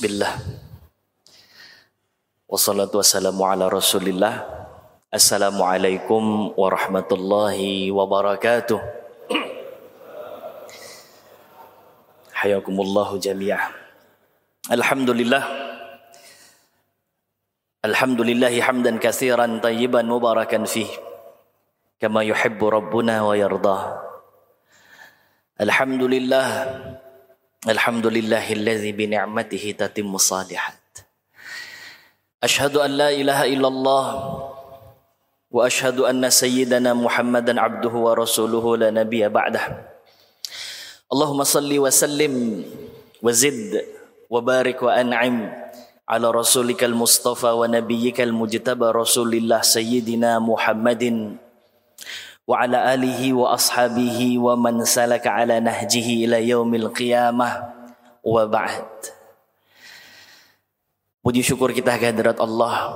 بسم الله والصلاة والسلام على رسول الله السلام عليكم ورحمة الله وبركاته حياكم الله جميعا الحمد لله الحمد لله حمدا كثيرا طيبا مباركا فيه كما يحب ربنا ويرضاه الحمد لله Alhamdulillahilladzi bi ni'matihi tatimmu salihat. Ashhadu an la ilaha illallah wa ashhadu anna sayyidana Muhammadan abduhu wa rasuluhu la nabiyya ba'dah. Allahumma salli wa sallim wa zid wa barik wa an'im ala rasulikal mustafa wa nabiyyikal wa ala alihi wa ashabihi wa man salaka ala nahjihi ila yaumil qiyamah wa ba'd. Puji syukur kita kehadirat Allah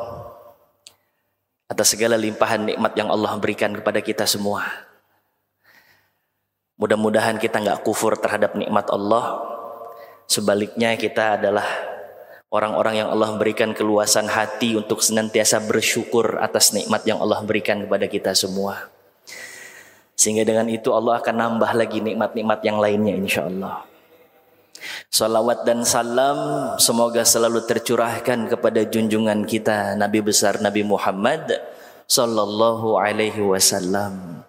atas segala limpahan nikmat yang Allah berikan kepada kita semua. Mudah-mudahan kita nggak kufur terhadap nikmat Allah. Sebaliknya kita adalah orang-orang yang Allah berikan keluasan hati untuk senantiasa bersyukur atas nikmat yang Allah berikan kepada kita semua. Sehingga dengan itu Allah akan nambah lagi nikmat-nikmat yang lainnya insya Allah. Salawat dan salam semoga selalu tercurahkan kepada junjungan kita Nabi besar Nabi Muhammad sallallahu alaihi wasallam.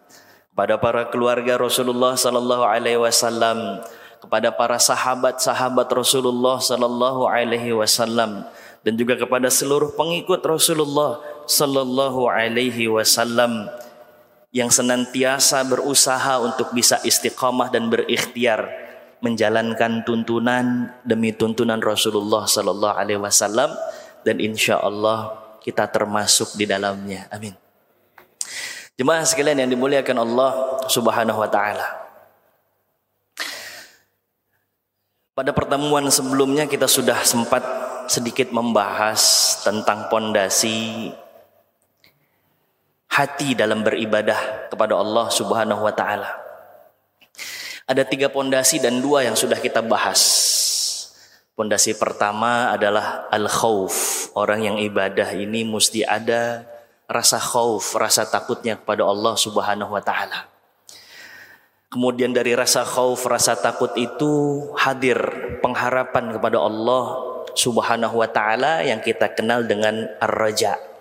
Kepada para keluarga Rasulullah sallallahu alaihi wasallam, kepada para sahabat-sahabat Rasulullah sallallahu alaihi wasallam dan juga kepada seluruh pengikut Rasulullah sallallahu alaihi wasallam yang senantiasa berusaha untuk bisa istiqamah dan berikhtiar menjalankan tuntunan demi tuntunan Rasulullah sallallahu alaihi wasallam dan insya Allah kita termasuk di dalamnya. Amin. Jemaah sekalian yang dimuliakan Allah Subhanahu wa taala. Pada pertemuan sebelumnya kita sudah sempat sedikit membahas tentang pondasi hati dalam beribadah kepada Allah Subhanahu wa taala. Ada tiga pondasi dan dua yang sudah kita bahas. Pondasi pertama adalah al-khauf. Orang yang ibadah ini mesti ada rasa khauf, rasa takutnya kepada Allah Subhanahu wa taala. Kemudian dari rasa khauf, rasa takut itu hadir pengharapan kepada Allah Subhanahu wa taala yang kita kenal dengan ar-raja.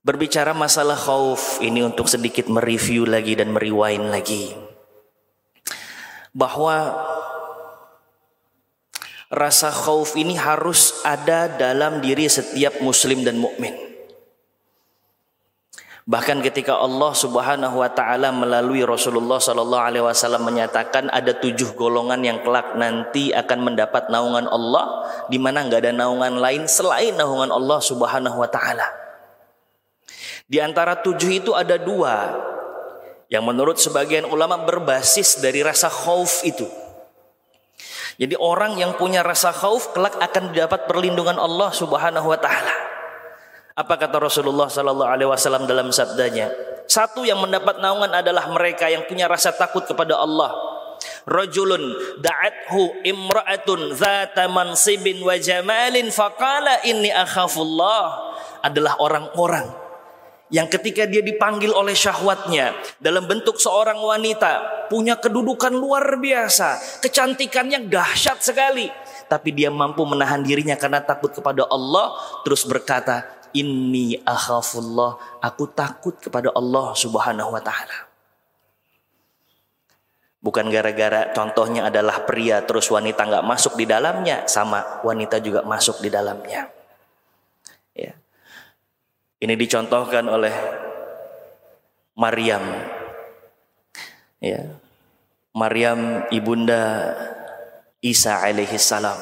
Berbicara masalah khauf ini untuk sedikit mereview lagi dan meriwain lagi. Bahwa rasa khauf ini harus ada dalam diri setiap muslim dan mukmin. Bahkan ketika Allah Subhanahu wa taala melalui Rasulullah sallallahu alaihi wasallam menyatakan ada tujuh golongan yang kelak nanti akan mendapat naungan Allah di mana nggak ada naungan lain selain naungan Allah Subhanahu wa taala. Di antara tujuh itu ada dua yang menurut sebagian ulama berbasis dari rasa khauf itu. Jadi orang yang punya rasa khauf kelak akan dapat perlindungan Allah Subhanahu wa taala. Apa kata Rasulullah sallallahu alaihi wasallam dalam sabdanya? Satu yang mendapat naungan adalah mereka yang punya rasa takut kepada Allah. Rajulun da'athu imra'atun zata mansibin wa jamalin faqala inni akhafullah adalah orang-orang yang ketika dia dipanggil oleh syahwatnya dalam bentuk seorang wanita punya kedudukan luar biasa, kecantikannya dahsyat sekali, tapi dia mampu menahan dirinya karena takut kepada Allah terus berkata, "Inni akhafullah, aku takut kepada Allah Subhanahu wa taala." Bukan gara-gara contohnya adalah pria terus wanita nggak masuk di dalamnya, sama wanita juga masuk di dalamnya. Ini dicontohkan oleh Maryam. Ya. Maryam ibunda Isa alaihi salam.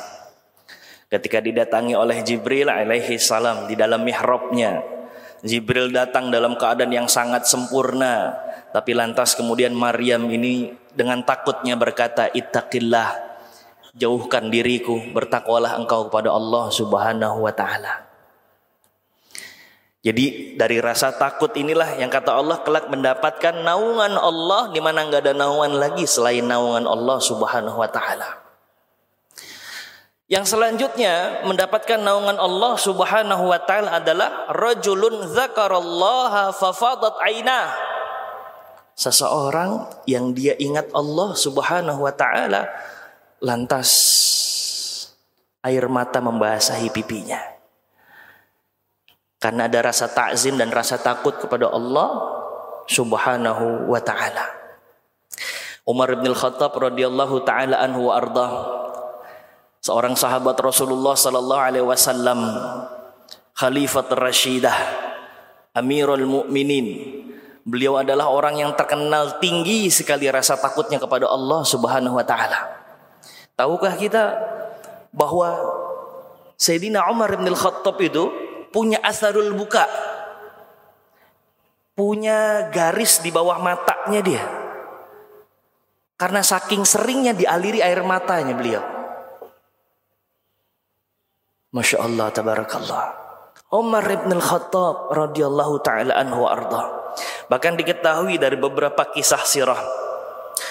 Ketika didatangi oleh Jibril alaihi salam di dalam mihrabnya, Jibril datang dalam keadaan yang sangat sempurna, tapi lantas kemudian Maryam ini dengan takutnya berkata, "Ittaqillah, jauhkan diriku, bertakwalah engkau kepada Allah Subhanahu wa taala." Jadi dari rasa takut inilah yang kata Allah kelak mendapatkan naungan Allah di mana nggak ada naungan lagi selain naungan Allah Subhanahu wa taala. Yang selanjutnya mendapatkan naungan Allah Subhanahu wa taala adalah rajulun dzakarallaha fafadat ainah. Seseorang yang dia ingat Allah Subhanahu wa taala lantas air mata membasahi pipinya. Karena ada rasa takzim dan rasa takut kepada Allah Subhanahu wa taala. Umar bin Khattab radhiyallahu taala anhu wa ardah seorang sahabat Rasulullah sallallahu alaihi wasallam Khalifat Rashidah Amirul Mukminin Beliau adalah orang yang terkenal tinggi sekali rasa takutnya kepada Allah Subhanahu wa taala. Tahukah kita bahwa Sayyidina Umar bin Al-Khattab itu punya asarul buka. Punya garis di bawah matanya dia. Karena saking seringnya dialiri air matanya beliau. Masya Allah, tabarakallah. Umar ibn al-Khattab radhiyallahu taala anhu arda. Bahkan diketahui dari beberapa kisah sirah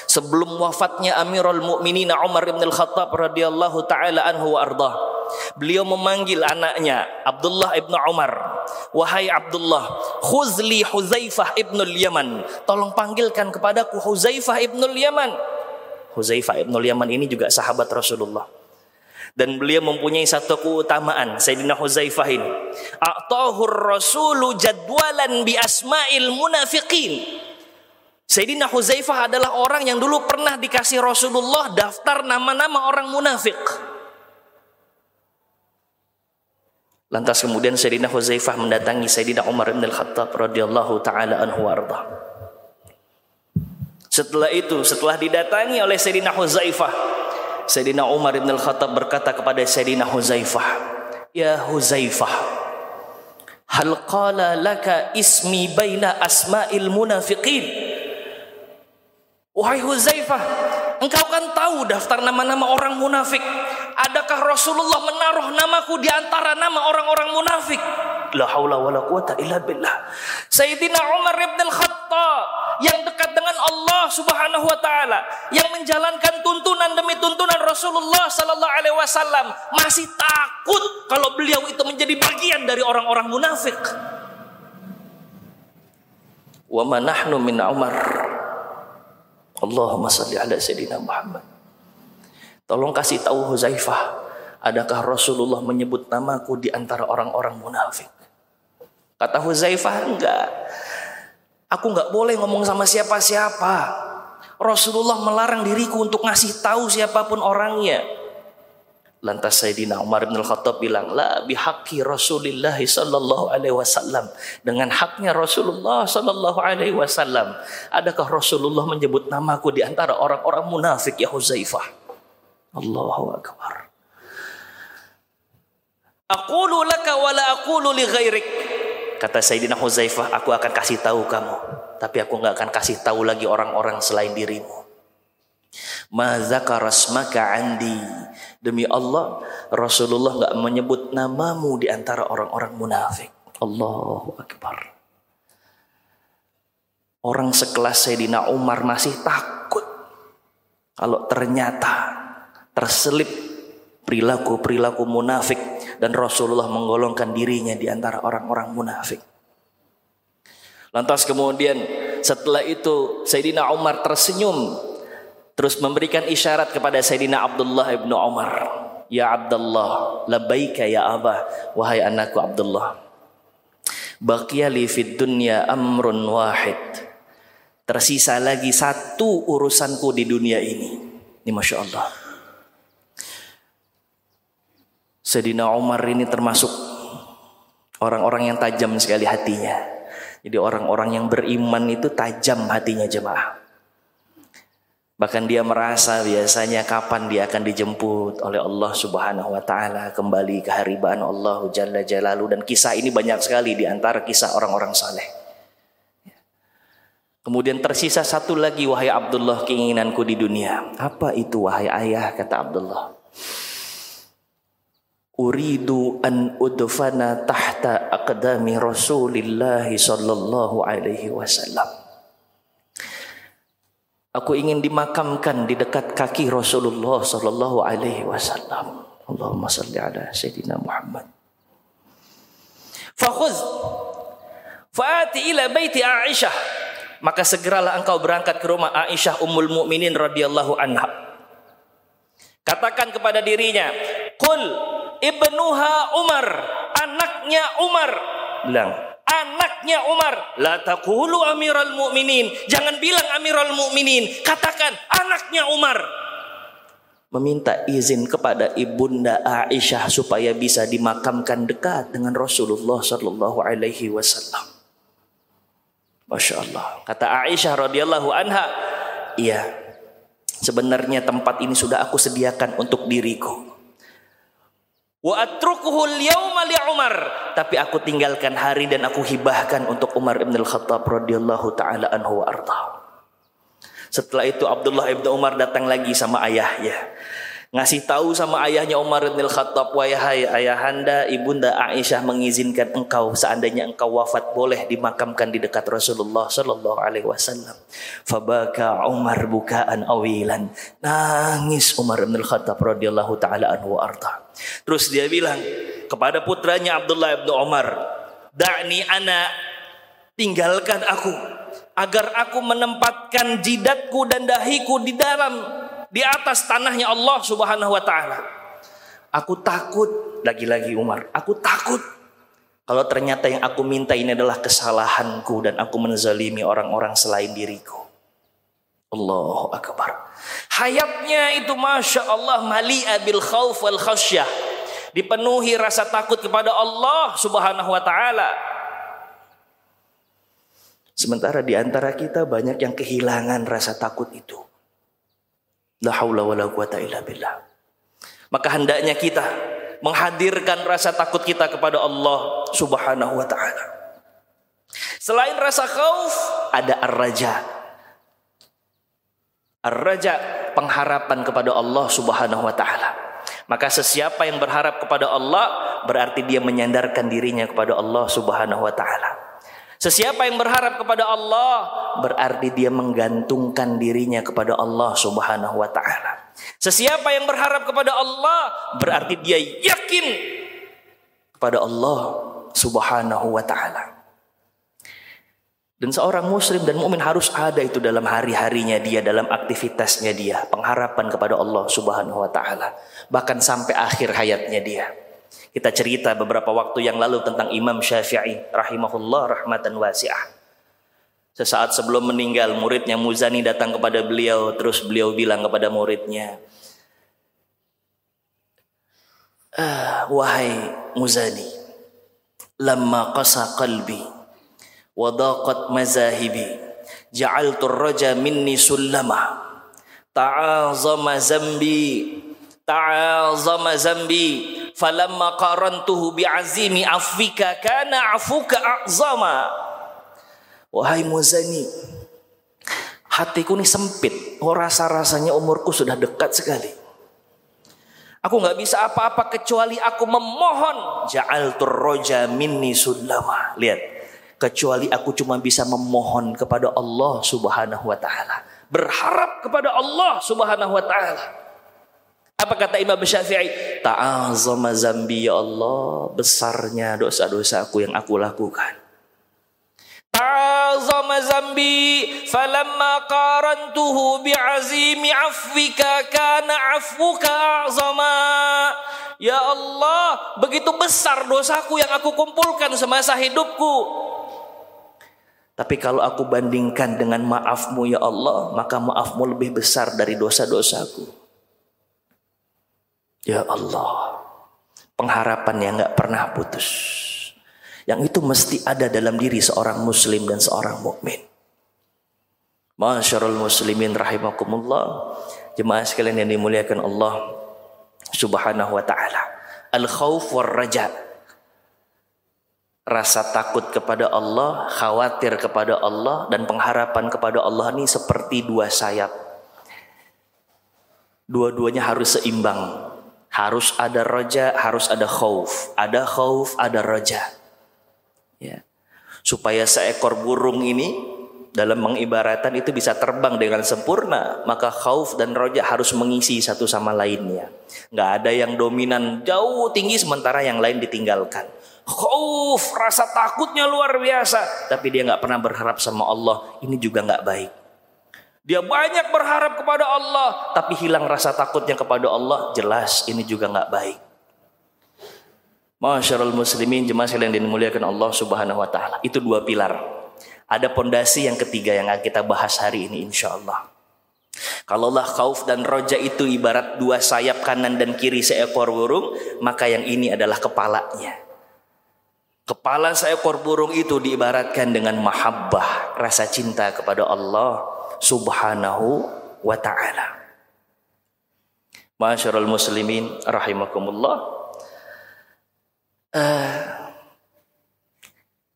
sebelum wafatnya Amirul Mukminin Umar bin Al-Khattab radhiyallahu taala anhu wa arda. Beliau memanggil anaknya Abdullah ibn Umar. Wahai Abdullah, khuzli Huzaifah ibn Yaman. Tolong panggilkan kepadaku Huzaifah ibn Yaman. Huzaifah ibn Yaman ini juga sahabat Rasulullah dan beliau mempunyai satu keutamaan Sayyidina Huzaifah ini a'tahur rasulu jadwalan bi asma'il munafiqin Sayyidina Huzaifah adalah orang yang dulu pernah dikasih Rasulullah daftar nama-nama orang munafik Lantas kemudian Sayyidina Huzaifah mendatangi Sayyidina Umar bin Al-Khattab radhiyallahu taala anhu warda. Setelah itu, setelah didatangi oleh Sayyidina Huzaifah, Sayyidina Umar bin Al-Khattab berkata kepada Sayyidina Huzaifah, "Ya Huzaifah, hal qala laka ismi baina asma'il munafiqin?" Wahai Huzaifah, engkau kan tahu daftar nama-nama orang munafik. Adakah Rasulullah menaruh namaku di antara nama orang-orang munafik? La haula wala quwata illa billah. Sayyidina Umar bin Al-Khattab yang dekat dengan Allah Subhanahu wa taala, yang menjalankan tuntunan demi tuntunan Rasulullah sallallahu alaihi wasallam, masih takut kalau beliau itu menjadi bagian dari orang-orang munafik. Wa ma nahnu min Umar. Allahumma salli ala sayyidina Muhammad. Tolong kasih tahu Huzaifah, adakah Rasulullah menyebut namaku di antara orang-orang munafik? Kata Huzaifah, enggak. Aku nggak boleh ngomong sama siapa-siapa. Rasulullah melarang diriku untuk ngasih tahu siapa pun orangnya. Lantas Sayyidina Umar bin Al-Khattab bilang, La bihaqi Rasulullah sallallahu alaihi wasallam. Dengan haknya Rasulullah sallallahu alaihi wasallam. Adakah Rasulullah menyebut namaku di antara orang-orang munafik ya Huzaifah? Allahu Akbar. Aqulu laka wa la aqulu li ghairik. Kata Sayyidina Huzaifah, aku akan kasih tahu kamu. Tapi aku nggak akan kasih tahu lagi orang-orang selain dirimu. Mazakarasmaka andi. Demi Allah, Rasulullah nggak menyebut namamu di antara orang-orang munafik. Allahu Akbar. Orang sekelas Sayyidina Umar masih takut. Kalau ternyata terselip perilaku-perilaku munafik dan Rasulullah menggolongkan dirinya di antara orang-orang munafik. Lantas kemudian setelah itu Sayyidina Umar tersenyum terus memberikan isyarat kepada Sayyidina Abdullah ibnu Umar. Ya Abdullah, labaika ya Abah, wahai anakku Abdullah. Baqiya li fid dunya amrun wahid. Tersisa lagi satu urusanku di dunia ini. Ini Masya Allah. Sayyidina Umar ini termasuk orang-orang yang tajam sekali hatinya. Jadi orang-orang yang beriman itu tajam hatinya jemaah. Bahkan dia merasa biasanya kapan dia akan dijemput oleh Allah Subhanahu wa taala kembali ke haribaan Allah Jalla Jalalu dan kisah ini banyak sekali di antara kisah orang-orang saleh. Kemudian tersisa satu lagi wahai Abdullah keinginanku di dunia. Apa itu wahai ayah kata Abdullah? uridu an udfana tahta aqdami Rasulillah sallallahu alaihi wasallam. Aku ingin dimakamkan di dekat kaki Rasulullah sallallahu alaihi wasallam. Allahumma salli ala Sayyidina Muhammad. Fakhuz Fa'ati ila baiti Aisyah. Maka segeralah engkau berangkat ke rumah Aisyah Ummul Mukminin radhiyallahu anha. Katakan kepada dirinya, "Qul ibnuha Umar, anaknya Umar." Bilang, anaknya Umar, la taqulu Amirul Mukminin. Jangan bilang Amirul Mukminin, katakan anaknya Umar meminta izin kepada ibunda Aisyah supaya bisa dimakamkan dekat dengan Rasulullah Sallallahu Alaihi Wasallam. Masya Allah. Kata Aisyah radhiyallahu anha, iya, sebenarnya tempat ini sudah aku sediakan untuk diriku. Wa atrukuhu yauma li Umar, tapi aku tinggalkan hari dan aku hibahkan untuk Umar bin Al-Khattab radhiyallahu taala anhu wa arda. Setelah itu Abdullah ibnu Umar datang lagi sama ayahnya. Ngasih tahu sama ayahnya Umar bin Khattab, wahai ayahanda, ibunda Aisyah mengizinkan engkau seandainya engkau wafat boleh dimakamkan di dekat Rasulullah Sallallahu Alaihi Wasallam. Fabaka Umar bukaan awilan. Nangis Umar bin Khattab radhiyallahu taala anhu arta. Terus dia bilang kepada putranya Abdullah bin Umar, "Da'ni ana tinggalkan aku agar aku menempatkan jidatku dan dahiku di dalam di atas tanahnya Allah Subhanahu wa taala. Aku takut lagi-lagi Umar, aku takut kalau ternyata yang aku minta ini adalah kesalahanku dan aku menzalimi orang-orang selain diriku. Allahu Akbar. Hayatnya itu Masya Allah mali'a bil khawf wal khasyah. Dipenuhi rasa takut kepada Allah subhanahu wa ta'ala. Sementara di antara kita banyak yang kehilangan rasa takut itu. La haula wala quwata illa billah. Maka hendaknya kita menghadirkan rasa takut kita kepada Allah Subhanahu wa taala. Selain rasa khauf, ada ar-raja. Ar-raja pengharapan kepada Allah Subhanahu wa taala. Maka sesiapa yang berharap kepada Allah berarti dia menyandarkan dirinya kepada Allah Subhanahu wa taala. Sesiapa yang berharap kepada Allah berarti dia menggantungkan dirinya kepada Allah Subhanahu wa taala. Sesiapa yang berharap kepada Allah berarti dia yakin kepada Allah Subhanahu wa taala. Dan seorang muslim dan mukmin harus ada itu dalam hari-harinya dia, dalam aktivitasnya dia, pengharapan kepada Allah Subhanahu wa taala, bahkan sampai akhir hayatnya dia. Kita cerita beberapa waktu yang lalu tentang Imam Syafi'i rahimahullah rahmatan wasi'ah. Sesaat sebelum meninggal muridnya Muzani datang kepada beliau terus beliau bilang kepada muridnya ah, wahai Muzani lamma qasa qalbi wa mazahibi. Ja'altu raja minni sullama. Ta'azama zambi. Ta'azama zambi. Falamma qarantuhu bi'azimi afika kana afuka a'zama. Wahai muzani hatiku ini sempit. Oh rasa-rasanya umurku sudah dekat sekali. Aku nggak bisa apa-apa kecuali aku memohon. Ja'al turroja minni sulama. Lihat. Kecuali aku cuma bisa memohon kepada Allah subhanahu wa ta'ala. Berharap kepada Allah subhanahu wa ta'ala. Apa kata Imam Syafi'i? Ta'azama zambi ya Allah, besarnya dosa-dosaku yang aku lakukan. Ta'azama zambi falamma qarantuhu bi'azimi afwika kana afwuka a'zama. Ya Allah, begitu besar dosaku yang aku kumpulkan semasa hidupku. Tapi kalau aku bandingkan dengan maafmu ya Allah, maka maafmu lebih besar dari dosa-dosaku. Ya Allah, pengharapan yang nggak pernah putus. Yang itu mesti ada dalam diri seorang muslim dan seorang mukmin. Masyarul muslimin rahimakumullah. Jemaah sekalian yang dimuliakan Allah Subhanahu wa taala. Al khauf war raja. Rasa takut kepada Allah, khawatir kepada Allah dan pengharapan kepada Allah ini seperti dua sayap. Dua-duanya harus seimbang. Harus ada roja, harus ada khauf. Ada khauf, ada roja. Ya. Supaya seekor burung ini dalam mengibaratan itu bisa terbang dengan sempurna, maka khauf dan roja harus mengisi satu sama lainnya. Nggak ada yang dominan jauh tinggi sementara yang lain ditinggalkan. Khauf, rasa takutnya luar biasa, tapi dia nggak pernah berharap sama Allah. Ini juga nggak baik. Dia banyak berharap kepada Allah, tapi hilang rasa takutnya kepada Allah. Jelas ini juga nggak baik. Masyarul muslimin jemaah sekalian dimuliakan Allah Subhanahu wa taala. Itu dua pilar ada pondasi yang ketiga yang akan kita bahas hari ini insya Allah. Kalaulah khauf dan roja itu ibarat dua sayap kanan dan kiri seekor burung, maka yang ini adalah kepalanya. Kepala seekor burung itu diibaratkan dengan mahabbah, rasa cinta kepada Allah subhanahu wa ta'ala. Masyarul muslimin rahimakumullah. Uh,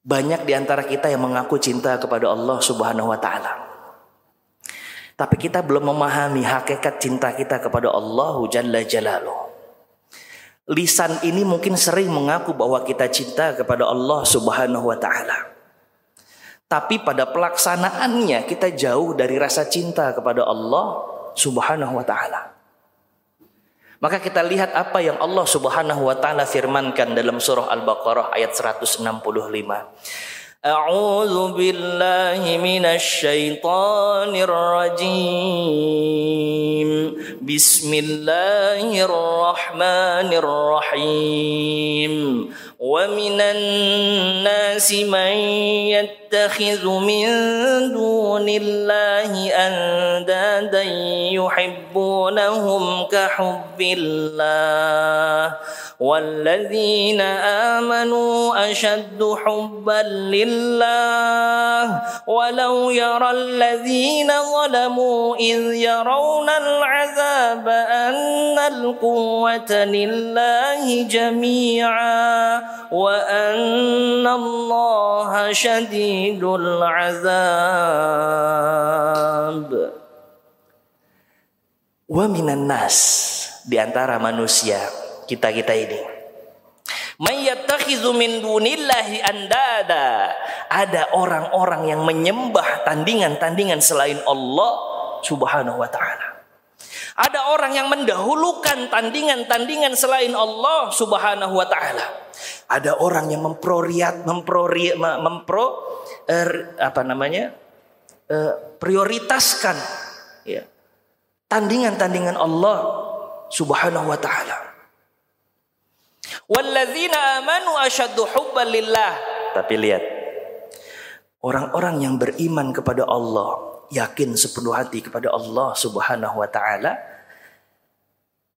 banyak di antara kita yang mengaku cinta kepada Allah Subhanahu wa taala. Tapi kita belum memahami hakikat cinta kita kepada Allah Jalla Jalaluh. Lisan ini mungkin sering mengaku bahwa kita cinta kepada Allah Subhanahu wa taala. Tapi pada pelaksanaannya kita jauh dari rasa cinta kepada Allah Subhanahu wa taala. Maka kita lihat apa yang Allah Subhanahu wa taala firmankan dalam surah Al-Baqarah ayat 165. أعوذ بالله من الشيطان الرجيم. بسم الله الرحمن الرحيم. ومن الناس من يتخذ من دون الله أندادا يحبونهم كحب الله. والذين آمنوا أشد حبا لله ولو يرى الذين ظلموا إذ يرون العذاب أن القوة لله جميعا وأن الله شديد العذاب. ومن الناس di antara manusia kita-kita ini. Min dunillahi andada. Ada orang-orang yang menyembah tandingan-tandingan selain Allah Subhanahu wa taala. Ada orang yang mendahulukan tandingan-tandingan selain Allah Subhanahu wa taala. Ada orang yang memproriat memprori mempro er, apa namanya? Eh, prioritaskan ya. Tandingan-tandingan Allah Subhanahu wa taala. Walladzina amanu asyaddu hubban lillah. Tapi lihat. Orang-orang yang beriman kepada Allah, yakin sepenuh hati kepada Allah Subhanahu wa taala,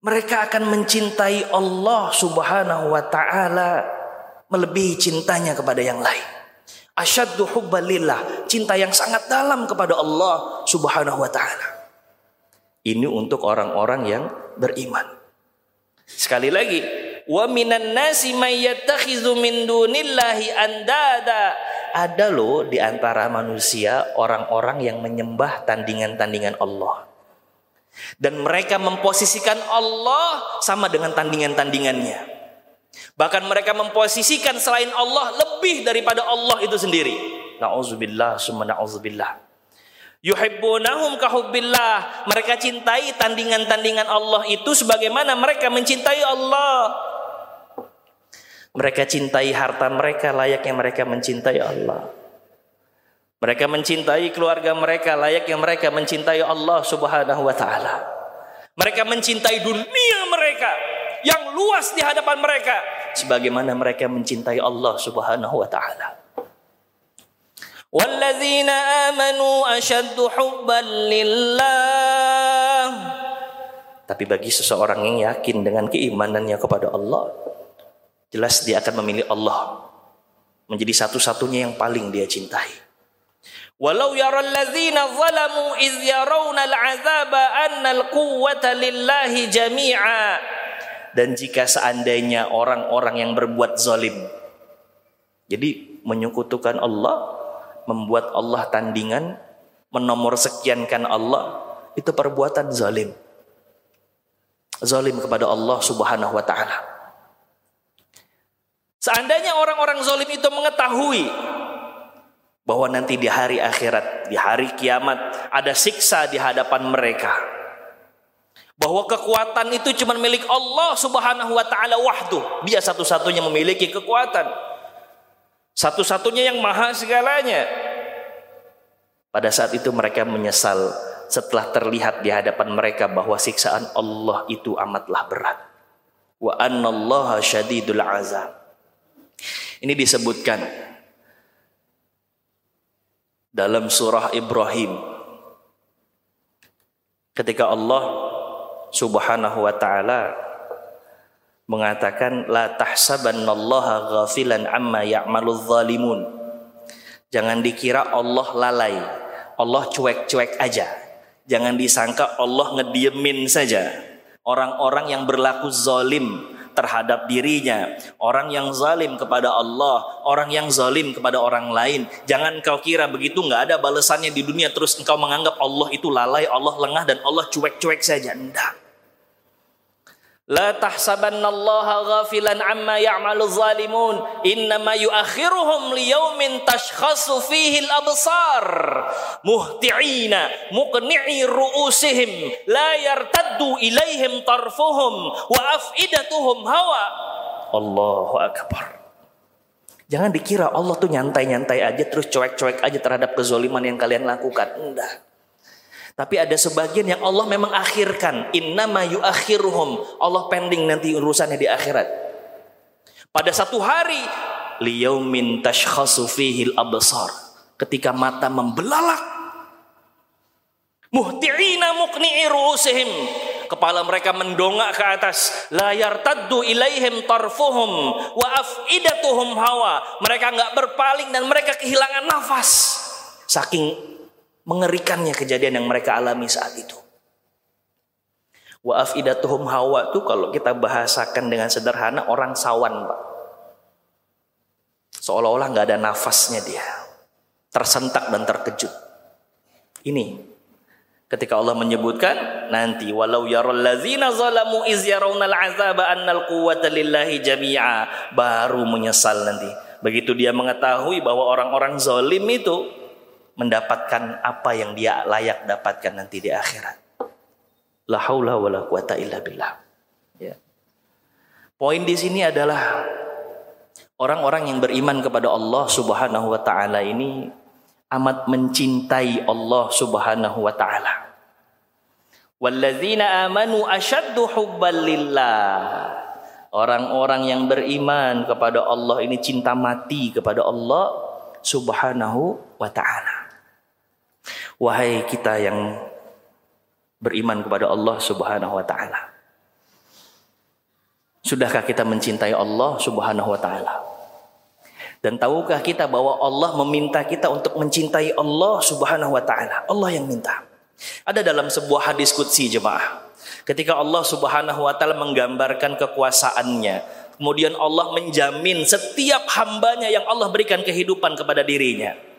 mereka akan mencintai Allah Subhanahu wa taala melebihi cintanya kepada yang lain. Asyaddu hubban lillah, cinta yang sangat dalam kepada Allah Subhanahu wa taala. Ini untuk orang-orang yang beriman. Sekali lagi, wa minan nasi may yattakhidhu min dunillahi andada. Ada loh di antara manusia orang-orang yang menyembah tandingan-tandingan Allah. Dan mereka memposisikan Allah sama dengan tandingan-tandingannya. Bahkan mereka memposisikan selain Allah lebih daripada Allah itu sendiri. Nauzubillah summa nauzubillah yuhibbunahum kahubbillah mereka cintai tandingan-tandingan Allah itu sebagaimana mereka mencintai Allah mereka cintai harta mereka layaknya mereka mencintai Allah. Mereka mencintai keluarga mereka layaknya mereka mencintai Allah Subhanahu wa taala. Mereka mencintai dunia mereka yang luas di hadapan mereka sebagaimana mereka mencintai Allah Subhanahu wa taala. Tapi bagi seseorang yang yakin dengan keimanannya kepada Allah, jelas dia akan memilih Allah menjadi satu-satunya yang paling dia cintai. Walau yara alladzina zalamu iz yarawna al'azaba anna al-quwwata lillahi jami'a. Dan jika seandainya orang-orang yang berbuat zalim jadi menyekutukan Allah, membuat Allah tandingan, menomor sekiankan Allah, itu perbuatan zalim. Zalim kepada Allah Subhanahu wa taala. Seandainya orang-orang zalim itu mengetahui bahwa nanti di hari akhirat, di hari kiamat ada siksa di hadapan mereka. Bahwa kekuatan itu cuma milik Allah Subhanahu wa taala wahdu. Dia satu-satunya memiliki kekuatan. Satu-satunya yang maha segalanya. Pada saat itu mereka menyesal setelah terlihat di hadapan mereka bahwa siksaan Allah itu amatlah berat. Wa annallaha syadidul azab. Ini disebutkan dalam surah Ibrahim. Ketika Allah Subhanahu wa taala mengatakan la tahsabannallaha ghafilan amma ya'maludz zalimun. Jangan dikira Allah lalai Allah cuek-cuek aja. Jangan disangka Allah ngediemin saja. Orang-orang yang berlaku zalim terhadap dirinya, orang yang zalim kepada Allah, orang yang zalim kepada orang lain. Jangan kau kira begitu nggak ada balasannya di dunia terus engkau menganggap Allah itu lalai, Allah lengah dan Allah cuek-cuek saja. Enggak. La tahsabannallaha ghafilan amma ya'malu zalimun. Innama yuakhiruhum liyaumin tashkhasu fihi al-absar. Muhti'ina muqni'i ru'usihim. La yartaddu ilaihim tarfuhum wa af'idatuhum hawa. Allahu Jangan dikira Allah tuh nyantai-nyantai aja terus cuek-cuek aja terhadap kezoliman yang kalian lakukan. Enggak. Tapi ada sebagian yang Allah memang akhirkan. Innama yuakhiruhum. Allah pending nanti urusannya di akhirat. Pada satu hari liyaumin tashkhasu fihil absar. Ketika mata membelalak. Muhti'ina muqni'i ru'usihim. Kepala mereka mendongak ke atas. Layar taddu ilaihim tarfuhum. Wa af'idatuhum hawa. Mereka nggak berpaling dan mereka kehilangan nafas. Saking Mengerikannya kejadian yang mereka alami saat itu. Wa afidatuhum hawa itu kalau kita bahasakan dengan sederhana orang sawan, Pak. Seolah-olah nggak ada nafasnya dia. Tersentak dan terkejut. Ini ketika Allah menyebutkan nanti walau yaral ladzina zalamu iz yarawnal azaba annal quwwata lillahi jami'a baru menyesal nanti. Begitu dia mengetahui bahwa orang-orang zalim itu mendapatkan apa yang dia layak dapatkan nanti di akhirat. La haula wala quwata illa billah. Ya. Poin di sini adalah orang-orang yang beriman kepada Allah Subhanahu wa taala ini amat mencintai Allah Subhanahu wa taala. Walladzina amanu asyaddu hubban lillah. Orang-orang yang beriman kepada Allah ini cinta mati kepada Allah Subhanahu wa taala. Wahai kita yang beriman kepada Allah Subhanahu wa taala. Sudahkah kita mencintai Allah Subhanahu wa taala? Dan tahukah kita bahwa Allah meminta kita untuk mencintai Allah Subhanahu wa taala? Allah yang minta. Ada dalam sebuah hadis qudsi jemaah. Ketika Allah Subhanahu wa taala menggambarkan kekuasaannya, kemudian Allah menjamin setiap hambanya yang Allah berikan kehidupan kepada dirinya.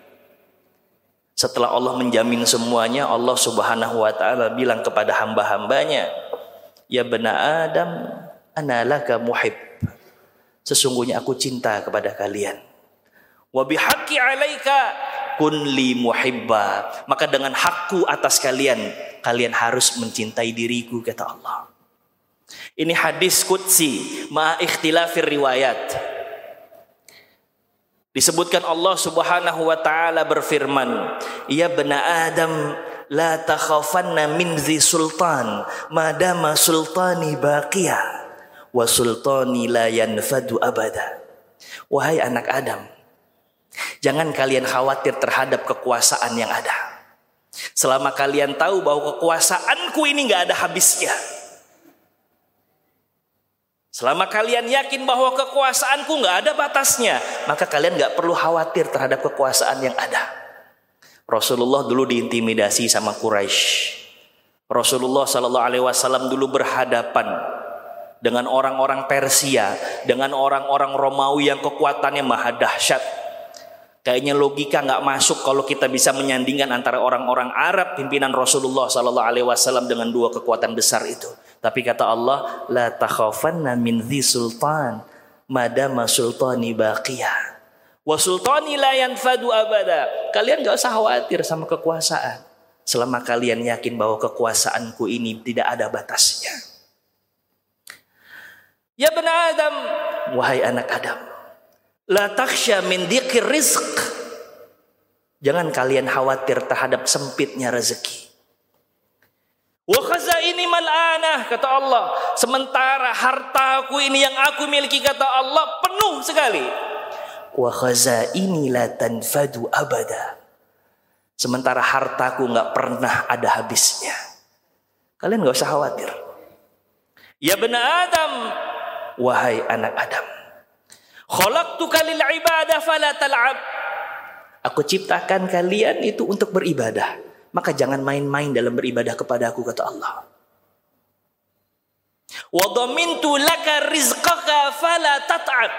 Setelah Allah menjamin semuanya, Allah Subhanahu wa taala bilang kepada hamba-hambanya, "Ya bena Adam, analaka muhib." Sesungguhnya aku cinta kepada kalian. Wa bihaqqi 'alaika kun li muhibba. Maka dengan hakku atas kalian, kalian harus mencintai diriku kata Allah. Ini hadis qudsi ma ikhtilafir riwayat. Disebutkan Allah Subhanahu wa taala berfirman, "Ya bena Adam, la takhafanna min zi sultan, madama sultani baqiya wa sultani la yanfadu abada." Wahai anak Adam, jangan kalian khawatir terhadap kekuasaan yang ada. Selama kalian tahu bahwa kekuasaanku ini nggak ada habisnya. Selama kalian yakin bahwa kekuasaanku nggak ada batasnya, maka kalian nggak perlu khawatir terhadap kekuasaan yang ada. Rasulullah dulu diintimidasi sama Quraisy. Rasulullah Shallallahu Alaihi Wasallam dulu berhadapan dengan orang-orang Persia, dengan orang-orang Romawi yang kekuatannya maha dahsyat. Kayaknya logika nggak masuk kalau kita bisa menyandingkan antara orang-orang Arab pimpinan Rasulullah Shallallahu Alaihi Wasallam dengan dua kekuatan besar itu. Tapi kata Allah, la takhafanna min dhi sultan madama sultani baqiyah Wa sultani la yanfadu abada. Kalian gak usah khawatir sama kekuasaan. Selama kalian yakin bahwa kekuasaanku ini tidak ada batasnya. Ya benar Adam, wahai anak Adam. La taksha min dikir rizq. Jangan kalian khawatir terhadap sempitnya rezeki. Wa ini mal'anah kata Allah. Sementara hartaku ini yang aku miliki kata Allah penuh sekali wa khazaini la tanfadu abada. Sementara hartaku nggak pernah ada habisnya. Kalian nggak usah khawatir. Ya benar Adam, wahai anak Adam. Khalaqtuka lil ibadah fala tal'ab. Aku ciptakan kalian itu untuk beribadah. Maka jangan main-main dalam beribadah kepada aku kata Allah. Wa dhamintu laka rizqaka fala tat'ab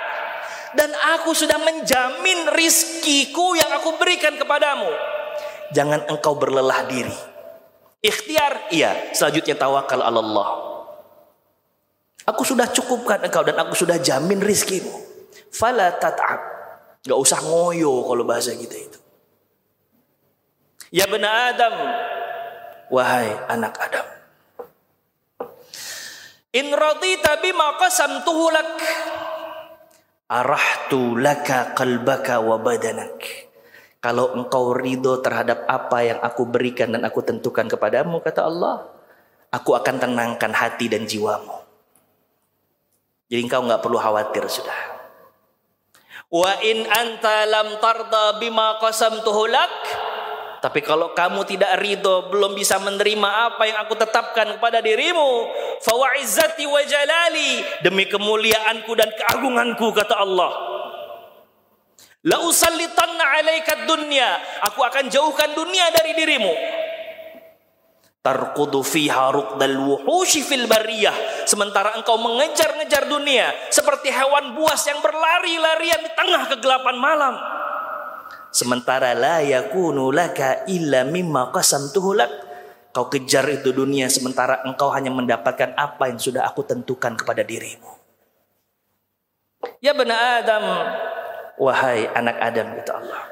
dan aku sudah menjamin rizkiku yang aku berikan kepadamu. Jangan engkau berlelah diri. Ikhtiar, iya. Selanjutnya tawakal Allah. Aku sudah cukupkan engkau dan aku sudah jamin rizkimu. Fala tat'ab. Gak usah ngoyo kalau bahasa kita itu. Ya benar Adam. Wahai anak Adam. In radita bima qasamtuhu lak arahtu laka qalbaka wa badanak. Kalau engkau ridho terhadap apa yang aku berikan dan aku tentukan kepadamu, kata Allah, aku akan tenangkan hati dan jiwamu. Jadi engkau nggak perlu khawatir sudah. Wa in anta lam tarda bima qasamtuhu lak tapi kalau kamu tidak ridho, belum bisa menerima apa yang aku tetapkan kepada dirimu, fawa'izzati wa jalali, demi kemuliaanku dan keagunganku kata Allah. La usallitanna 'alaika dunya, aku akan jauhkan dunia dari dirimu. Tarqudu fiha ruqdal wuhushi fil bariyah, sementara engkau mengejar-ngejar dunia seperti hewan buas yang berlari-larian di tengah kegelapan malam. Sementara la yakunu laka illa mimma qasamtuhu lak. Kau kejar itu dunia sementara engkau hanya mendapatkan apa yang sudah aku tentukan kepada dirimu. Ya benar Adam, wahai anak Adam kata Allah.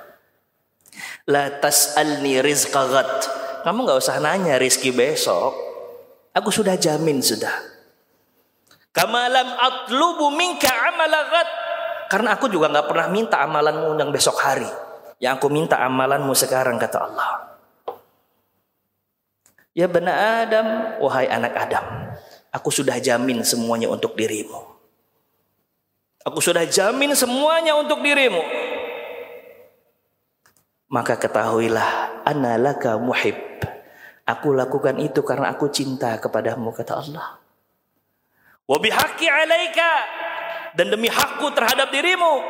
La tas'alni rizqa ghad. Kamu nggak usah nanya rizki besok. Aku sudah jamin sudah. Kamalam atlubu minka. Karena aku juga nggak pernah minta amalanmu yang besok hari. Yang aku minta amalanmu sekarang kata Allah. Ya benar Adam, wahai anak Adam, aku sudah jamin semuanya untuk dirimu. Aku sudah jamin semuanya untuk dirimu. Maka ketahuilah, analaka muhib. Aku lakukan itu karena aku cinta kepadamu kata Allah. Wa bihaqi alaika dan demi hakku terhadap dirimu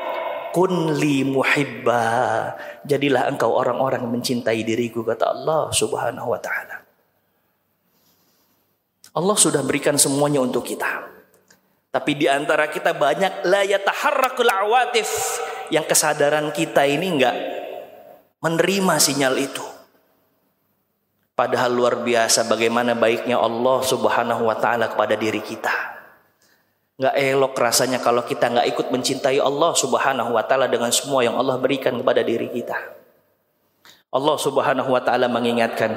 kun li muhibba. Jadilah engkau orang-orang yang mencintai diriku kata Allah Subhanahu wa taala. Allah sudah berikan semuanya untuk kita. Tapi di antara kita banyak la yataharrakul awatif. Yang kesadaran kita ini enggak menerima sinyal itu. Padahal luar biasa bagaimana baiknya Allah Subhanahu wa taala kepada diri kita Nggak elok rasanya kalau kita nggak ikut mencintai Allah subhanahu wa ta'ala dengan semua yang Allah berikan kepada diri kita. Allah subhanahu wa ta'ala mengingatkan.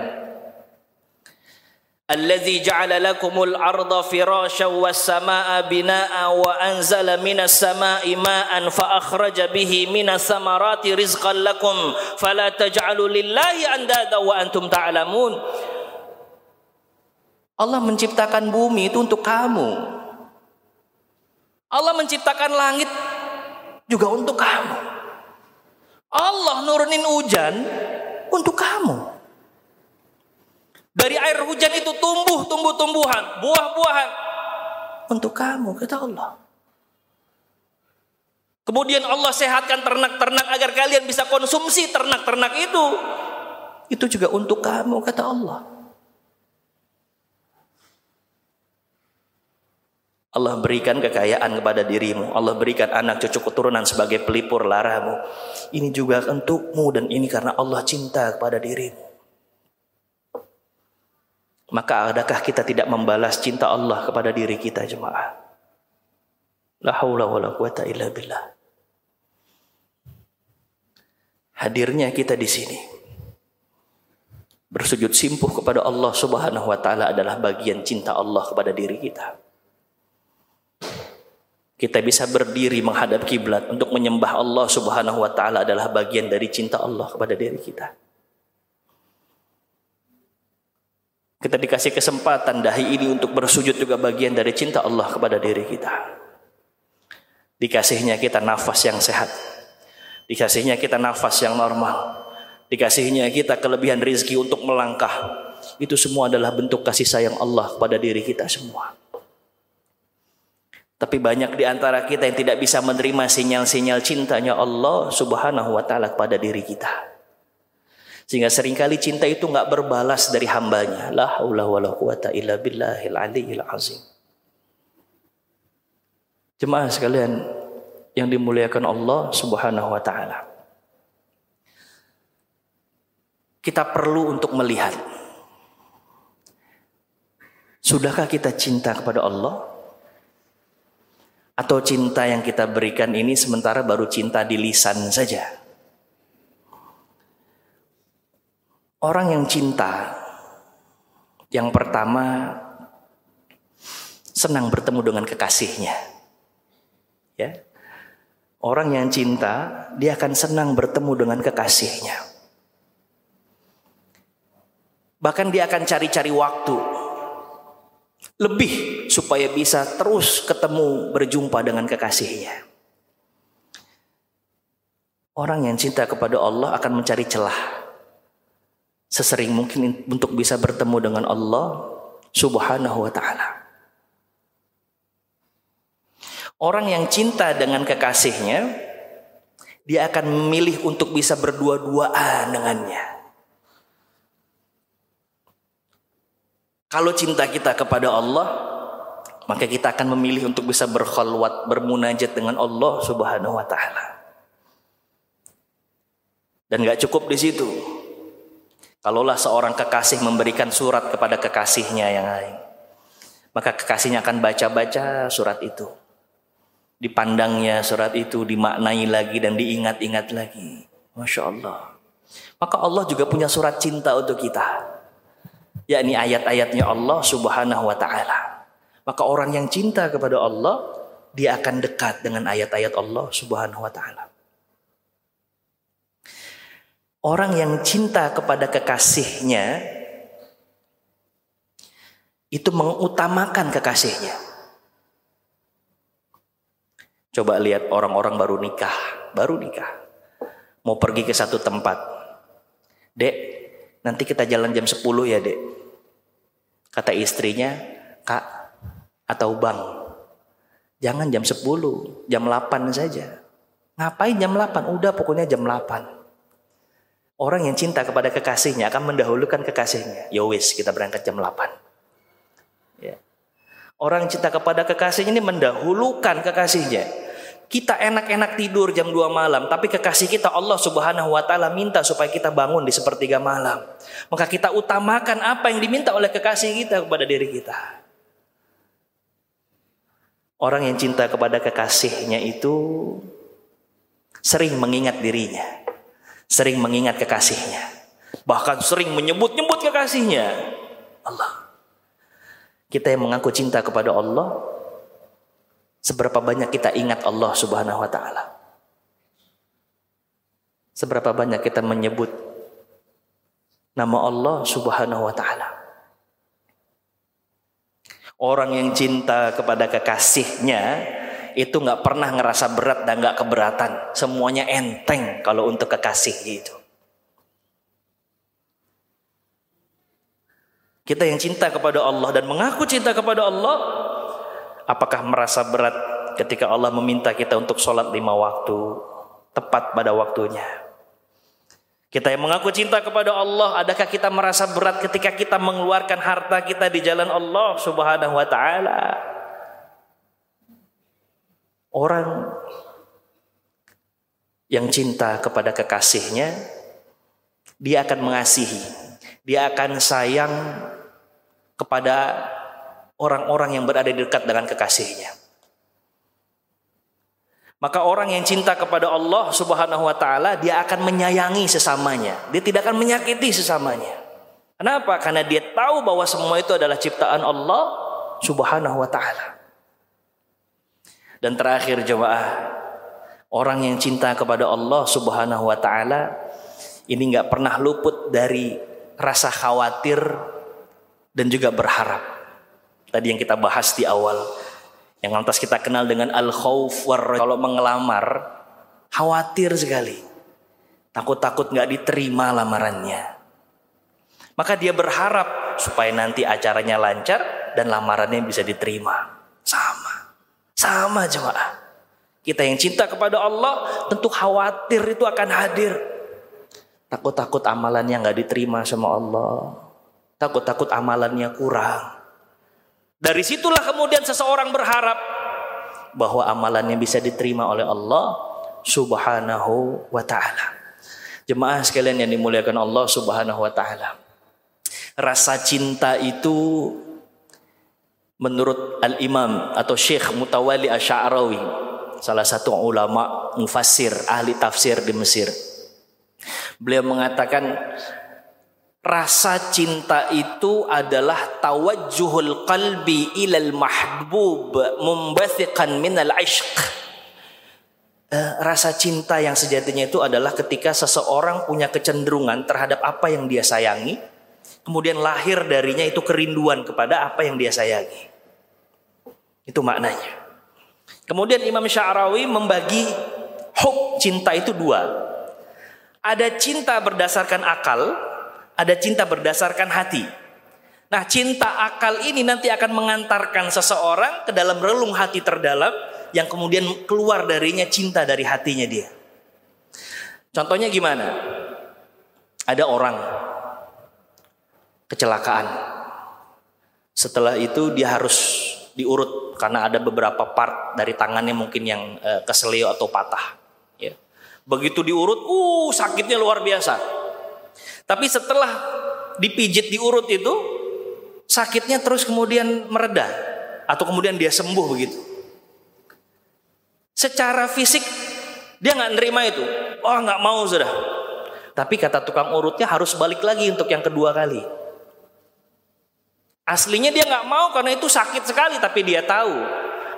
Alladzi ja'ala lakumul arda firasha was samaa'a binaa'a wa anzala minas samaa'i ma'an fa akhraja bihi minas samarati rizqan lakum fala taj'alu lillahi wa antum. Allah menciptakan bumi itu untuk kamu. Allah menciptakan langit juga untuk kamu. Allah nurunin hujan untuk kamu. Dari air hujan itu tumbuh tumbuh-tumbuhan, buah-buahan untuk kamu kata Allah. Kemudian Allah sehatkan ternak-ternak agar kalian bisa konsumsi ternak-ternak itu. Itu juga untuk kamu kata Allah. Allah berikan kekayaan kepada dirimu. Allah berikan anak cucu keturunan sebagai pelipur laramu. Ini juga untukmu dan ini karena Allah cinta kepada dirimu. Maka adakah kita tidak membalas cinta Allah kepada diri kita jemaah? La haula wa la quwata illa billah. hadirnya kita di sini bersujud simpuh kepada Allah Subhanahu wa taala adalah bagian cinta Allah kepada diri kita. Kita bisa berdiri menghadap kiblat untuk menyembah Allah Subhanahu wa taala adalah bagian dari cinta Allah kepada diri kita. Kita dikasih kesempatan dahi ini untuk bersujud juga bagian dari cinta Allah kepada diri kita. Dikasihnya kita nafas yang sehat. Dikasihnya kita nafas yang normal. Dikasihnya kita kelebihan rizki untuk melangkah. Itu semua adalah bentuk kasih sayang Allah kepada diri kita semua. Tapi banyak di antara kita yang tidak bisa menerima sinyal-sinyal cintanya Allah subhanahu wa ta'ala kepada diri kita. Sehingga sering kali cinta itu nggak berbalas dari hambanya. La haula wa quwata illa billahil aliyyil azim. Jemaah sekalian yang dimuliakan Allah Subhanahu wa taala. Kita perlu untuk melihat Sudahkah kita cinta kepada Allah? Atau cinta yang kita berikan ini sementara baru cinta di lisan saja? Orang yang cinta yang pertama senang bertemu dengan kekasihnya. Ya. Orang yang cinta dia akan senang bertemu dengan kekasihnya. Bahkan dia akan cari-cari waktu lebih supaya bisa terus ketemu berjumpa dengan kekasihnya. Orang yang cinta kepada Allah akan mencari celah sesering mungkin untuk bisa bertemu dengan Allah Subhanahu wa taala. Orang yang cinta dengan kekasihnya dia akan memilih untuk bisa berdua-duaan dengannya. Kalau cinta kita kepada Allah, maka kita akan memilih untuk bisa berkhalwat, bermunajat dengan Allah Subhanahu wa taala. Dan gak cukup di situ. Kalaulah seorang kekasih memberikan surat kepada kekasihnya yang lain, maka kekasihnya akan baca-baca surat itu. Dipandangnya surat itu, dimaknai lagi dan diingat-ingat lagi. Masya Allah. Maka Allah juga punya surat cinta untuk kita. Yakni ayat-ayatnya Allah subhanahu wa ta'ala. Maka orang yang cinta kepada Allah, dia akan dekat dengan ayat-ayat Allah subhanahu wa ta'ala. Orang yang cinta kepada kekasihnya itu mengutamakan kekasihnya. Coba lihat orang-orang baru nikah, baru nikah. Mau pergi ke satu tempat. Dek, nanti kita jalan jam 10 ya, Dek. Kata istrinya, Kak atau Bang. Jangan jam 10, jam 8 saja. Ngapain jam 8? Udah pokoknya jam 8. Orang yang cinta kepada kekasihnya akan mendahulukan kekasihnya. Yowis, ya kita berangkat jam 8. Ya. Orang cinta kepada kekasihnya ini mendahulukan kekasihnya. Kita enak-enak tidur jam 2 malam, tapi kekasih kita Allah Subhanahu wa taala minta supaya kita bangun di sepertiga malam. Maka kita utamakan apa yang diminta oleh kekasih kita kepada diri kita. Orang yang cinta kepada kekasihnya itu sering mengingat dirinya sering mengingat kekasihnya. Bahkan sering menyebut-nyebut kekasihnya. Allah. Kita yang mengaku cinta kepada Allah, seberapa banyak kita ingat Allah Subhanahu wa taala? Seberapa banyak kita menyebut nama Allah Subhanahu wa taala? Orang yang cinta kepada kekasihnya itu nggak pernah ngerasa berat dan nggak keberatan. Semuanya enteng kalau untuk kekasih itu. Kita yang cinta kepada Allah dan mengaku cinta kepada Allah, apakah merasa berat ketika Allah meminta kita untuk sholat lima waktu tepat pada waktunya? Kita yang mengaku cinta kepada Allah, adakah kita merasa berat ketika kita mengeluarkan harta kita di jalan Allah Subhanahu wa taala? Orang yang cinta kepada kekasihnya, dia akan mengasihi, dia akan sayang kepada orang-orang yang berada di dekat dengan kekasihnya. Maka orang yang cinta kepada Allah Subhanahu wa taala dia akan menyayangi sesamanya. Dia tidak akan menyakiti sesamanya. Kenapa? Karena dia tahu bahwa semua itu adalah ciptaan Allah Subhanahu wa taala. Dan terakhir jemaah, orang yang cinta kepada Allah Subhanahu wa taala ini nggak pernah luput dari rasa khawatir dan juga berharap. Tadi yang kita bahas di awal yang lantas kita kenal dengan al-khauf kalau mengelamar khawatir sekali. Takut-takut nggak diterima lamarannya. Maka dia berharap supaya nanti acaranya lancar dan lamarannya bisa diterima. Sama. Sama jemaah. Kita yang cinta kepada Allah tentu khawatir itu akan hadir. Takut-takut amalannya nggak diterima sama Allah. Takut-takut amalannya kurang. Dari situlah kemudian seseorang berharap bahwa amalannya bisa diterima oleh Allah Subhanahu wa taala. Jemaah sekalian yang dimuliakan Allah Subhanahu wa taala. Rasa cinta itu menurut Al-Imam atau Syekh Mutawali Asy'arawi, salah satu ulama mufassir, ahli tafsir di Mesir. Beliau mengatakan Rasa cinta itu adalah tawajjuhul qalbi ilal mahbub mumbathiqan minal ishq. Eh, rasa cinta yang sejatinya itu adalah ketika seseorang punya kecenderungan terhadap apa yang dia sayangi, kemudian lahir darinya itu kerinduan kepada apa yang dia sayangi. Itu maknanya. Kemudian Imam Sya'rawi membagi hub cinta itu dua. Ada cinta berdasarkan akal, ada cinta berdasarkan hati. Nah, cinta akal ini nanti akan mengantarkan seseorang ke dalam relung hati terdalam yang kemudian keluar darinya cinta dari hatinya dia. Contohnya gimana? Ada orang kecelakaan. Setelah itu dia harus diurut karena ada beberapa part dari tangannya mungkin yang uh, keselio atau patah. Ya. Begitu diurut, uh sakitnya luar biasa. Tapi setelah dipijit diurut itu sakitnya terus kemudian mereda atau kemudian dia sembuh begitu. Secara fisik dia nggak nerima itu. Oh nggak mau sudah. Tapi kata tukang urutnya harus balik lagi untuk yang kedua kali. Aslinya dia nggak mau karena itu sakit sekali tapi dia tahu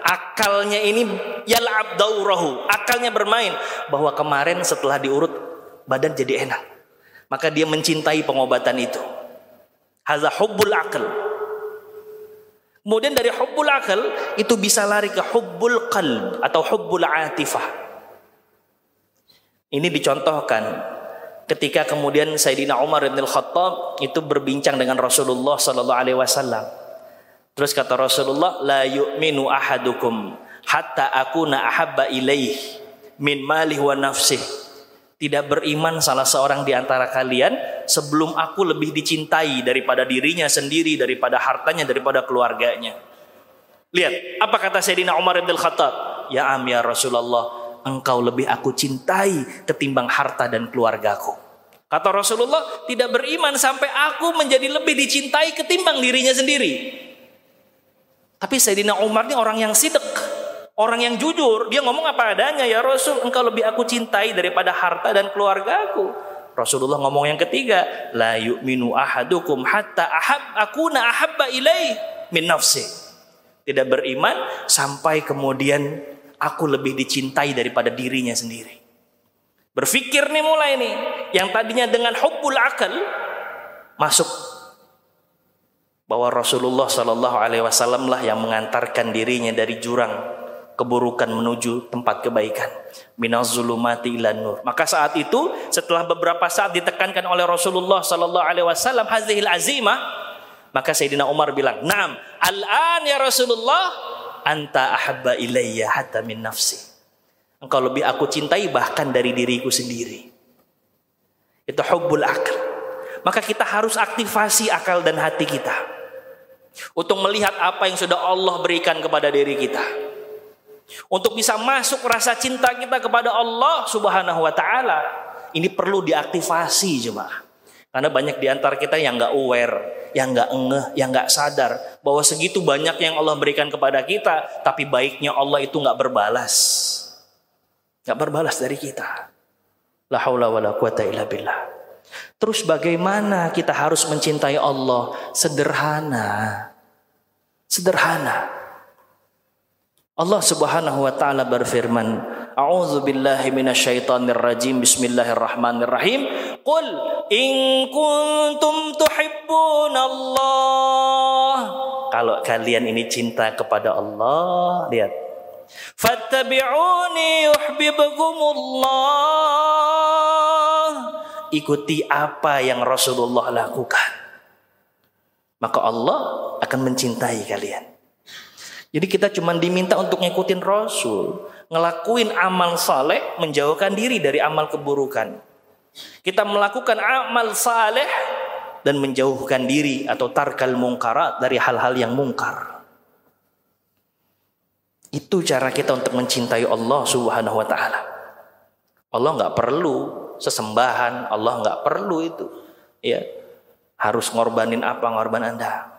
akalnya ini yal'ab akalnya bermain bahwa kemarin setelah diurut badan jadi enak maka dia mencintai pengobatan itu. Haza hubbul akal. Kemudian dari hubbul akal itu bisa lari ke hubbul qalb atau hubbul atifah. Ini dicontohkan ketika kemudian Sayyidina Umar bin Khattab itu berbincang dengan Rasulullah sallallahu alaihi wasallam. Terus kata Rasulullah, la yu'minu ahadukum hatta akuna ahabba ilaih min malih wa nafsih tidak beriman salah seorang di antara kalian sebelum aku lebih dicintai daripada dirinya sendiri, daripada hartanya, daripada keluarganya. Lihat, apa kata Sayyidina Umar bin Khattab? Ya am ya Rasulullah, engkau lebih aku cintai ketimbang harta dan keluargaku. Kata Rasulullah, tidak beriman sampai aku menjadi lebih dicintai ketimbang dirinya sendiri. Tapi Sayyidina Umar ini orang yang sidek. Orang yang jujur, dia ngomong apa adanya, ya Rasul, engkau lebih aku cintai daripada harta dan keluarga aku. Rasulullah ngomong yang ketiga, la yu'minu ahadukum hatta ahab akuna ahabba ilaih min nafsi. Tidak beriman sampai kemudian aku lebih dicintai daripada dirinya sendiri. Berpikir nih mulai nih, yang tadinya dengan hubbul akal masuk bahwa Rasulullah Shallallahu Alaihi Wasallam lah yang mengantarkan dirinya dari jurang keburukan menuju tempat kebaikan. Minaz zulumati ilan nur. Maka saat itu setelah beberapa saat ditekankan oleh Rasulullah sallallahu alaihi wasallam hazihil azimah, maka Sayyidina Umar bilang, "Naam, al-an ya Rasulullah, anta ahabba ilayya hatta min nafsi." Engkau lebih aku cintai bahkan dari diriku sendiri. Itu hubbul akal. Maka kita harus aktivasi akal dan hati kita untuk melihat apa yang sudah Allah berikan kepada diri kita untuk bisa masuk rasa cinta kita kepada Allah Subhanahu wa taala, ini perlu diaktifasi jemaah. Karena banyak di antara kita yang nggak aware, yang nggak ngeh, yang nggak sadar bahwa segitu banyak yang Allah berikan kepada kita, tapi baiknya Allah itu nggak berbalas. Gak berbalas dari kita. La haula wa la quwata illa billah. Terus bagaimana kita harus mencintai Allah? Sederhana. Sederhana. Allah Subhanahu wa taala berfirman, A'udzu billahi minasyaitonir rajim. Bismillahirrahmanirrahim. Qul in kuntum tuhibbunallah. Kalau kalian ini cinta kepada Allah, lihat. Fattabi'uni yuhibbukumullah. Ikuti apa yang Rasulullah lakukan. Maka Allah akan mencintai kalian. Jadi kita cuma diminta untuk ngikutin Rasul, ngelakuin amal saleh, menjauhkan diri dari amal keburukan. Kita melakukan amal saleh dan menjauhkan diri atau tarkal mungkarat dari hal-hal yang mungkar. Itu cara kita untuk mencintai Allah Subhanahu wa taala. Allah nggak perlu sesembahan, Allah nggak perlu itu. Ya. Harus ngorbanin apa ngorban Anda.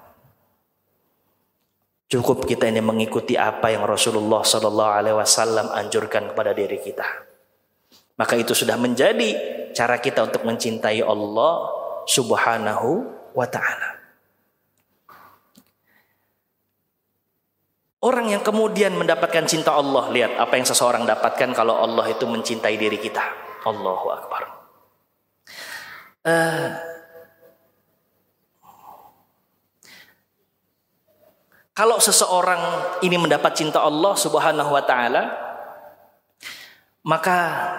Cukup kita ini mengikuti apa yang Rasulullah Sallallahu Alaihi Wasallam anjurkan kepada diri kita. Maka itu sudah menjadi cara kita untuk mencintai Allah Subhanahu wa Ta'ala. Orang yang kemudian mendapatkan cinta Allah, lihat apa yang seseorang dapatkan kalau Allah itu mencintai diri kita. Allahu Akbar. Uh, Kalau seseorang ini mendapat cinta Allah Subhanahu wa taala, maka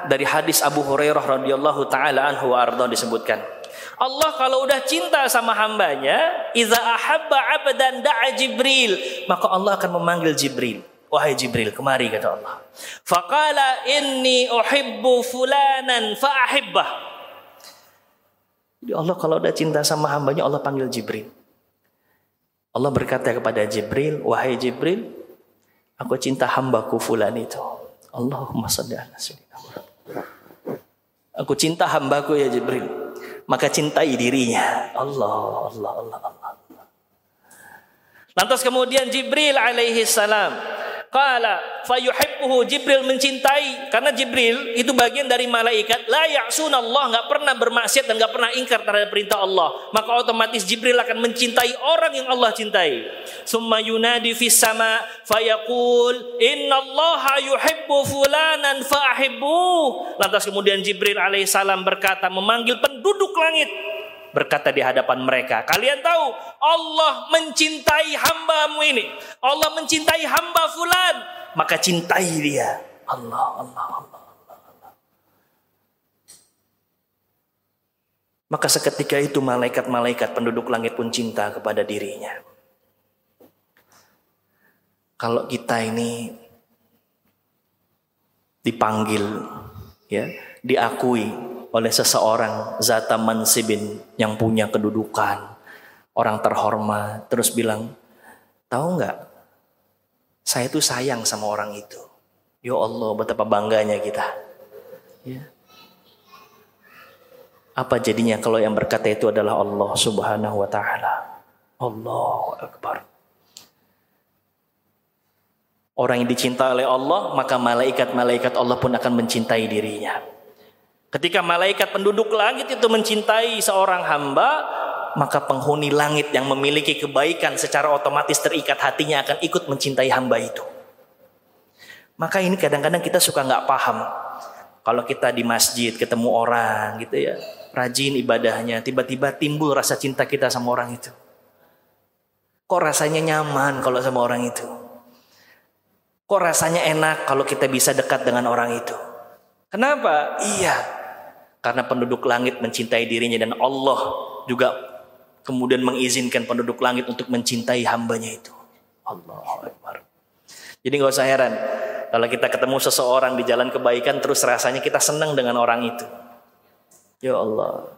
dari hadis Abu Hurairah radhiyallahu taala anhu arda disebutkan, Allah kalau udah cinta sama hambanya, iza ahabba abdan da'a Jibril, maka Allah akan memanggil Jibril. Wahai Jibril, kemari kata Allah. Faqala inni uhibbu fulanan fa'ahibbah. Jadi Allah kalau udah cinta sama hambanya, Allah panggil Jibril. Allah berkata kepada Jibril, wahai Jibril, aku cinta hambaku fulan itu. Allahumma salli ala Aku cinta hambaku ya Jibril. Maka cintai dirinya. Allah, Allah, Allah, Allah. Lantas kemudian Jibril alaihi salam Qala fayuhibbuhu Jibril mencintai. Karena Jibril itu bagian dari malaikat. La Allah. Nggak pernah bermaksiat dan nggak pernah ingkar terhadap perintah Allah. Maka otomatis Jibril akan mencintai orang yang Allah cintai. Summa yunadi fis sama fayaqul innallaha yuhibbu fulanan fa'hibbu lantas kemudian Jibril alaihissalam berkata memanggil penduduk langit berkata di hadapan mereka, kalian tahu Allah mencintai hambamu ini. Allah mencintai hamba fulan, maka cintai dia. Allah, Allah, Allah. Maka seketika itu malaikat-malaikat penduduk langit pun cinta kepada dirinya. Kalau kita ini dipanggil, ya, diakui oleh seseorang zata mansibin yang punya kedudukan, orang terhormat, terus bilang, tahu nggak? Saya itu sayang sama orang itu. Ya Allah, betapa bangganya kita. Ya. Apa jadinya kalau yang berkata itu adalah Allah Subhanahu wa taala? Allahu akbar. Orang yang dicintai oleh Allah, maka malaikat-malaikat Allah pun akan mencintai dirinya. Ketika malaikat penduduk langit itu mencintai seorang hamba, maka penghuni langit yang memiliki kebaikan secara otomatis terikat hatinya akan ikut mencintai hamba itu. Maka ini kadang-kadang kita suka nggak paham. Kalau kita di masjid ketemu orang gitu ya, rajin ibadahnya, tiba-tiba timbul rasa cinta kita sama orang itu. Kok rasanya nyaman kalau sama orang itu? Kok rasanya enak kalau kita bisa dekat dengan orang itu? Kenapa? Iya, karena penduduk langit mencintai dirinya dan Allah juga kemudian mengizinkan penduduk langit untuk mencintai hambanya itu. Allah Akbar. Jadi nggak usah heran kalau kita ketemu seseorang di jalan kebaikan terus rasanya kita senang dengan orang itu. Ya Allah.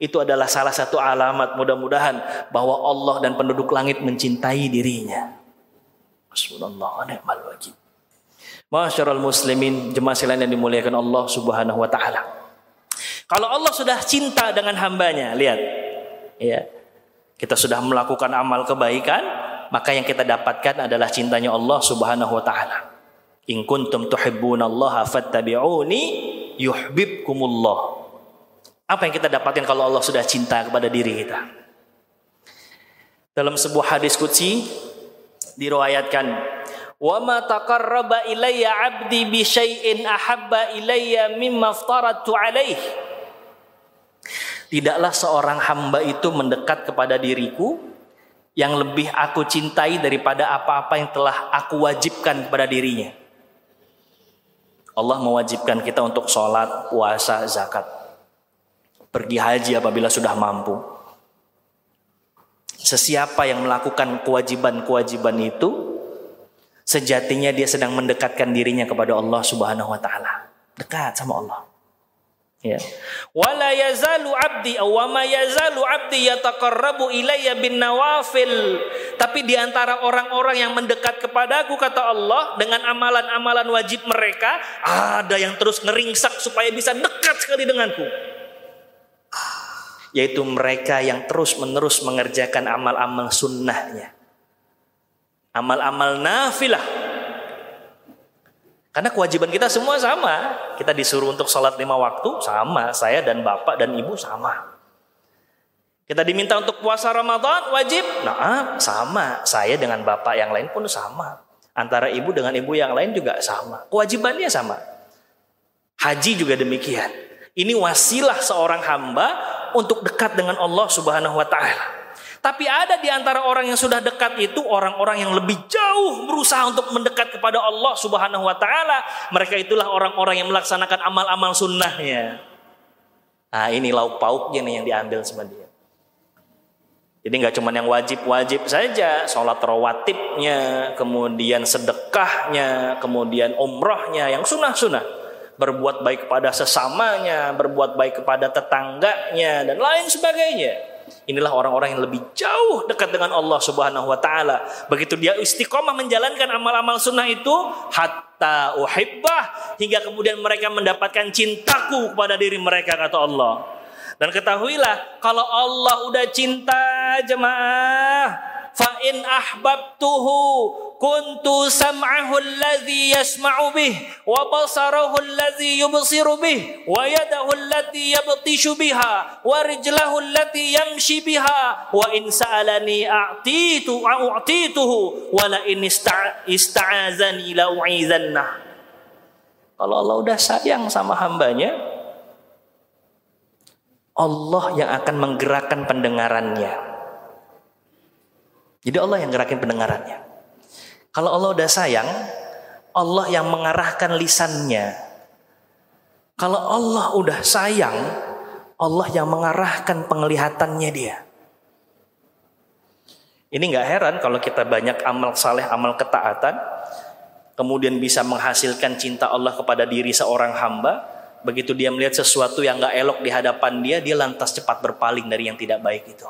Itu adalah salah satu alamat mudah-mudahan bahwa Allah dan penduduk langit mencintai dirinya. Rasulullah. Masyarul muslimin jemaah sekalian yang dimuliakan Allah Subhanahu wa taala. Kalau Allah sudah cinta dengan hambanya, lihat, ya, kita sudah melakukan amal kebaikan, maka yang kita dapatkan adalah cintanya Allah Subhanahu Wa Taala. In kuntum tuhibbunallaha fattabi'uni yuhibbukumullah. Apa yang kita dapatkan kalau Allah sudah cinta kepada diri kita? Dalam sebuah hadis qudsi diriwayatkan, "Wa ma taqarraba ilayya 'abdi bi syai'in ahabba ilayya mimma aftaratu 'alaih." Tidaklah seorang hamba itu mendekat kepada diriku yang lebih aku cintai daripada apa-apa yang telah aku wajibkan kepada dirinya. Allah mewajibkan kita untuk sholat, puasa, zakat. Pergi haji apabila sudah mampu. Sesiapa yang melakukan kewajiban-kewajiban itu, sejatinya dia sedang mendekatkan dirinya kepada Allah Subhanahu wa taala. Dekat sama Allah. Ya. Wala yazalu abdi aw ma yazalu abdi yataqarrabu ilayya bin nawafil. Tapi di antara orang-orang yang mendekat kepadaku kata Allah dengan amalan-amalan wajib mereka, ada yang terus ngeringsak supaya bisa dekat sekali denganku. Yaitu mereka yang terus-menerus mengerjakan amal-amal sunnahnya. Amal-amal nafilah karena kewajiban kita semua sama. Kita disuruh untuk sholat lima waktu, sama. Saya dan bapak dan ibu sama. Kita diminta untuk puasa Ramadan, wajib. Nah, sama. Saya dengan bapak yang lain pun sama. Antara ibu dengan ibu yang lain juga sama. Kewajibannya sama. Haji juga demikian. Ini wasilah seorang hamba untuk dekat dengan Allah Subhanahu wa taala. Tapi ada di antara orang yang sudah dekat itu orang-orang yang lebih jauh berusaha untuk mendekat kepada Allah Subhanahu wa taala. Mereka itulah orang-orang yang melaksanakan amal-amal sunnahnya. Nah, ini lauk pauknya nih yang diambil sama dia. Jadi nggak cuma yang wajib-wajib saja, sholat rawatibnya, kemudian sedekahnya, kemudian umrohnya, yang sunnah-sunnah. Berbuat baik kepada sesamanya, berbuat baik kepada tetangganya, dan lain sebagainya. Inilah orang-orang yang lebih jauh dekat dengan Allah Subhanahu wa taala. Begitu dia istiqomah menjalankan amal-amal sunnah itu hatta uhibbah hingga kemudian mereka mendapatkan cintaku kepada diri mereka kata Allah. Dan ketahuilah kalau Allah udah cinta jemaah fa in ahbabtuhu kuntu sam'ahu alladhi yasma'u bih wa basarahu alladhi yubsiru bih wa yadahu allati yabtishu biha wa rijlahu allati yamshi biha wa in sa'alani a'titu wa la kalau Allah udah sayang sama hambanya Allah yang akan menggerakkan pendengarannya. Jadi Allah yang gerakin pendengarannya kalau Allah udah sayang, Allah yang mengarahkan lisannya. Kalau Allah udah sayang, Allah yang mengarahkan penglihatannya dia. Ini nggak heran kalau kita banyak amal saleh, amal ketaatan, kemudian bisa menghasilkan cinta Allah kepada diri seorang hamba. Begitu dia melihat sesuatu yang nggak elok di hadapan dia, dia lantas cepat berpaling dari yang tidak baik itu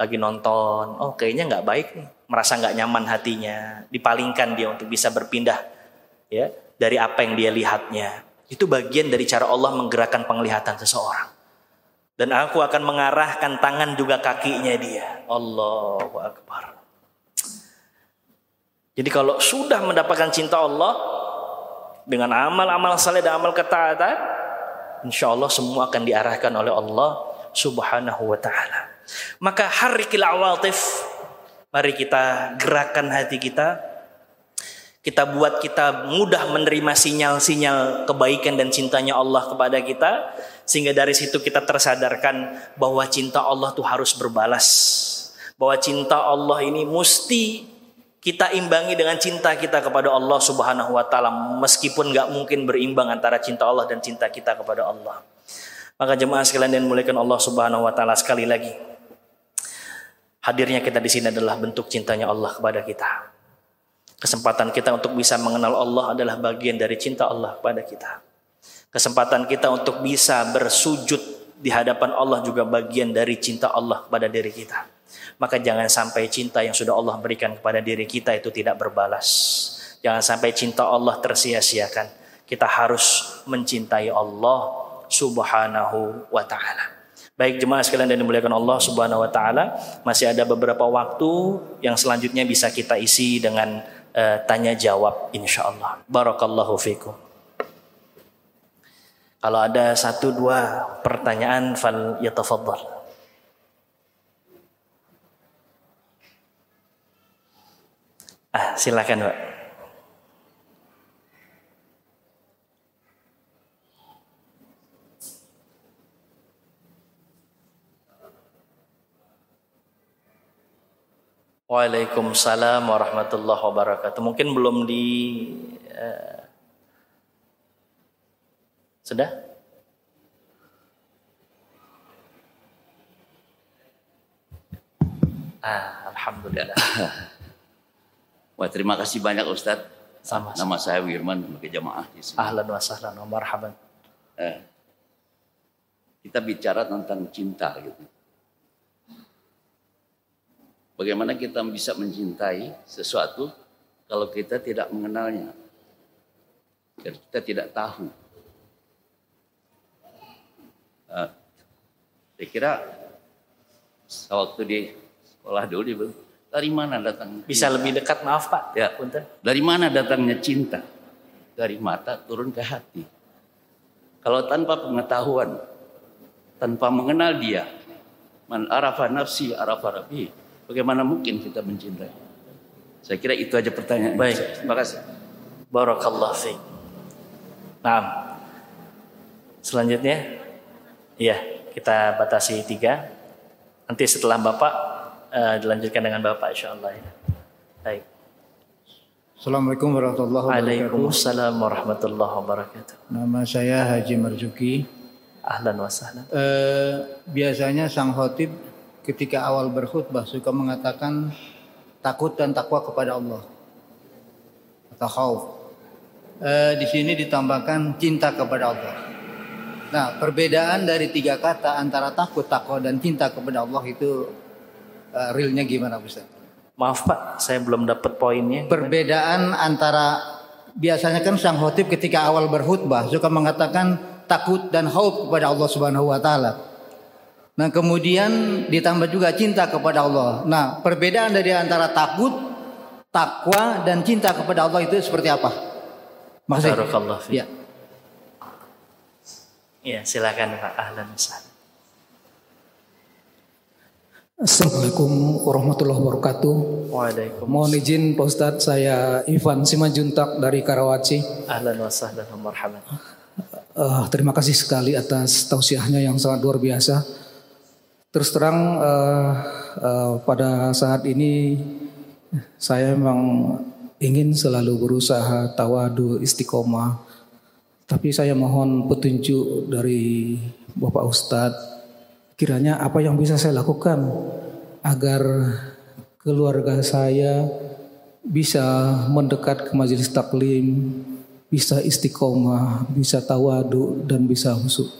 lagi nonton, oh kayaknya nggak baik nih, merasa nggak nyaman hatinya, dipalingkan dia untuk bisa berpindah ya dari apa yang dia lihatnya. Itu bagian dari cara Allah menggerakkan penglihatan seseorang. Dan aku akan mengarahkan tangan juga kakinya dia. Allahu Akbar. Jadi kalau sudah mendapatkan cinta Allah dengan amal-amal saleh dan amal ketaatan, insya Allah semua akan diarahkan oleh Allah Subhanahu wa taala. Maka harikil awatif. Mari kita gerakan hati kita. Kita buat kita mudah menerima sinyal-sinyal kebaikan dan cintanya Allah kepada kita. Sehingga dari situ kita tersadarkan bahwa cinta Allah tuh harus berbalas. Bahwa cinta Allah ini mesti kita imbangi dengan cinta kita kepada Allah Subhanahu wa taala meskipun nggak mungkin berimbang antara cinta Allah dan cinta kita kepada Allah. Maka jemaah sekalian dan muliakan Allah Subhanahu wa taala sekali lagi. Hadirnya kita di sini adalah bentuk cintanya Allah kepada kita. Kesempatan kita untuk bisa mengenal Allah adalah bagian dari cinta Allah kepada kita. Kesempatan kita untuk bisa bersujud di hadapan Allah juga bagian dari cinta Allah kepada diri kita. Maka jangan sampai cinta yang sudah Allah berikan kepada diri kita itu tidak berbalas. Jangan sampai cinta Allah tersia-siakan. Kita harus mencintai Allah subhanahu wa ta'ala. Baik jemaah sekalian dan dimuliakan Allah Subhanahu wa taala, masih ada beberapa waktu yang selanjutnya bisa kita isi dengan uh, tanya jawab insya Allah. Barakallahu fikum. Kalau ada satu dua pertanyaan fal yatafaddal. Ah, silakan, Pak. Waalaikumsalam warahmatullahi wabarakatuh. Mungkin belum di uh, sudah? Ah, alhamdulillah. Wah, terima kasih banyak Ustadz. Sama. Nama saya Wirman sebagai jamaah di sini. Ahlan wa sahlan wa marhaban. Eh, kita bicara tentang cinta gitu. Bagaimana kita bisa mencintai sesuatu kalau kita tidak mengenalnya? Dan kita tidak tahu. Uh, saya kira waktu di sekolah dulu, dari mana datang? Bisa lebih dekat, maaf Pak. Ya, Punten. Dari mana datangnya cinta? Dari mata turun ke hati. Kalau tanpa pengetahuan, tanpa mengenal dia, man arafa nafsi arafa rabbi, Bagaimana mungkin kita mencintai? Saya kira itu aja pertanyaan. Baik, terima kasih. Barakallah fiik. Nah, selanjutnya, iya kita batasi tiga. Nanti setelah bapak uh, dilanjutkan dengan bapak, insya Allah. Ya. Baik. Assalamualaikum warahmatullahi wabarakatuh. Waalaikumsalam warahmatullahi wabarakatuh. Nama saya Haji Marzuki. Ahlan wa sahlan. Uh, biasanya sang khotib ketika awal berkhutbah suka mengatakan takut dan takwa kepada Allah atau khauf. E, di sini ditambahkan cinta kepada Allah. Nah, perbedaan dari tiga kata antara takut, takwa dan cinta kepada Allah itu e, realnya gimana, Ustaz? Maaf Pak, saya belum dapat poinnya. Perbedaan antara biasanya kan sang khotib ketika awal berkhutbah suka mengatakan takut dan khauf kepada Allah Subhanahu wa taala. Nah kemudian ditambah juga cinta kepada Allah. Nah perbedaan dari antara takut, takwa dan cinta kepada Allah itu seperti apa? Maksudnya? Ya. Ya silakan Pak Ahlan Assalamualaikum warahmatullahi wabarakatuh. Waalaikumsalam. Mohon izin Pak Ustadz, saya Ivan Simanjuntak dari Karawaci. Ahlan wa sahlan wa marhaban. Uh, terima kasih sekali atas tausiahnya yang sangat luar biasa. Terus terang uh, uh, pada saat ini saya memang ingin selalu berusaha tawadu istiqomah. Tapi saya mohon petunjuk dari Bapak Ustadz. Kiranya apa yang bisa saya lakukan agar keluarga saya bisa mendekat ke majelis taklim, bisa istiqomah, bisa tawadu dan bisa husuk.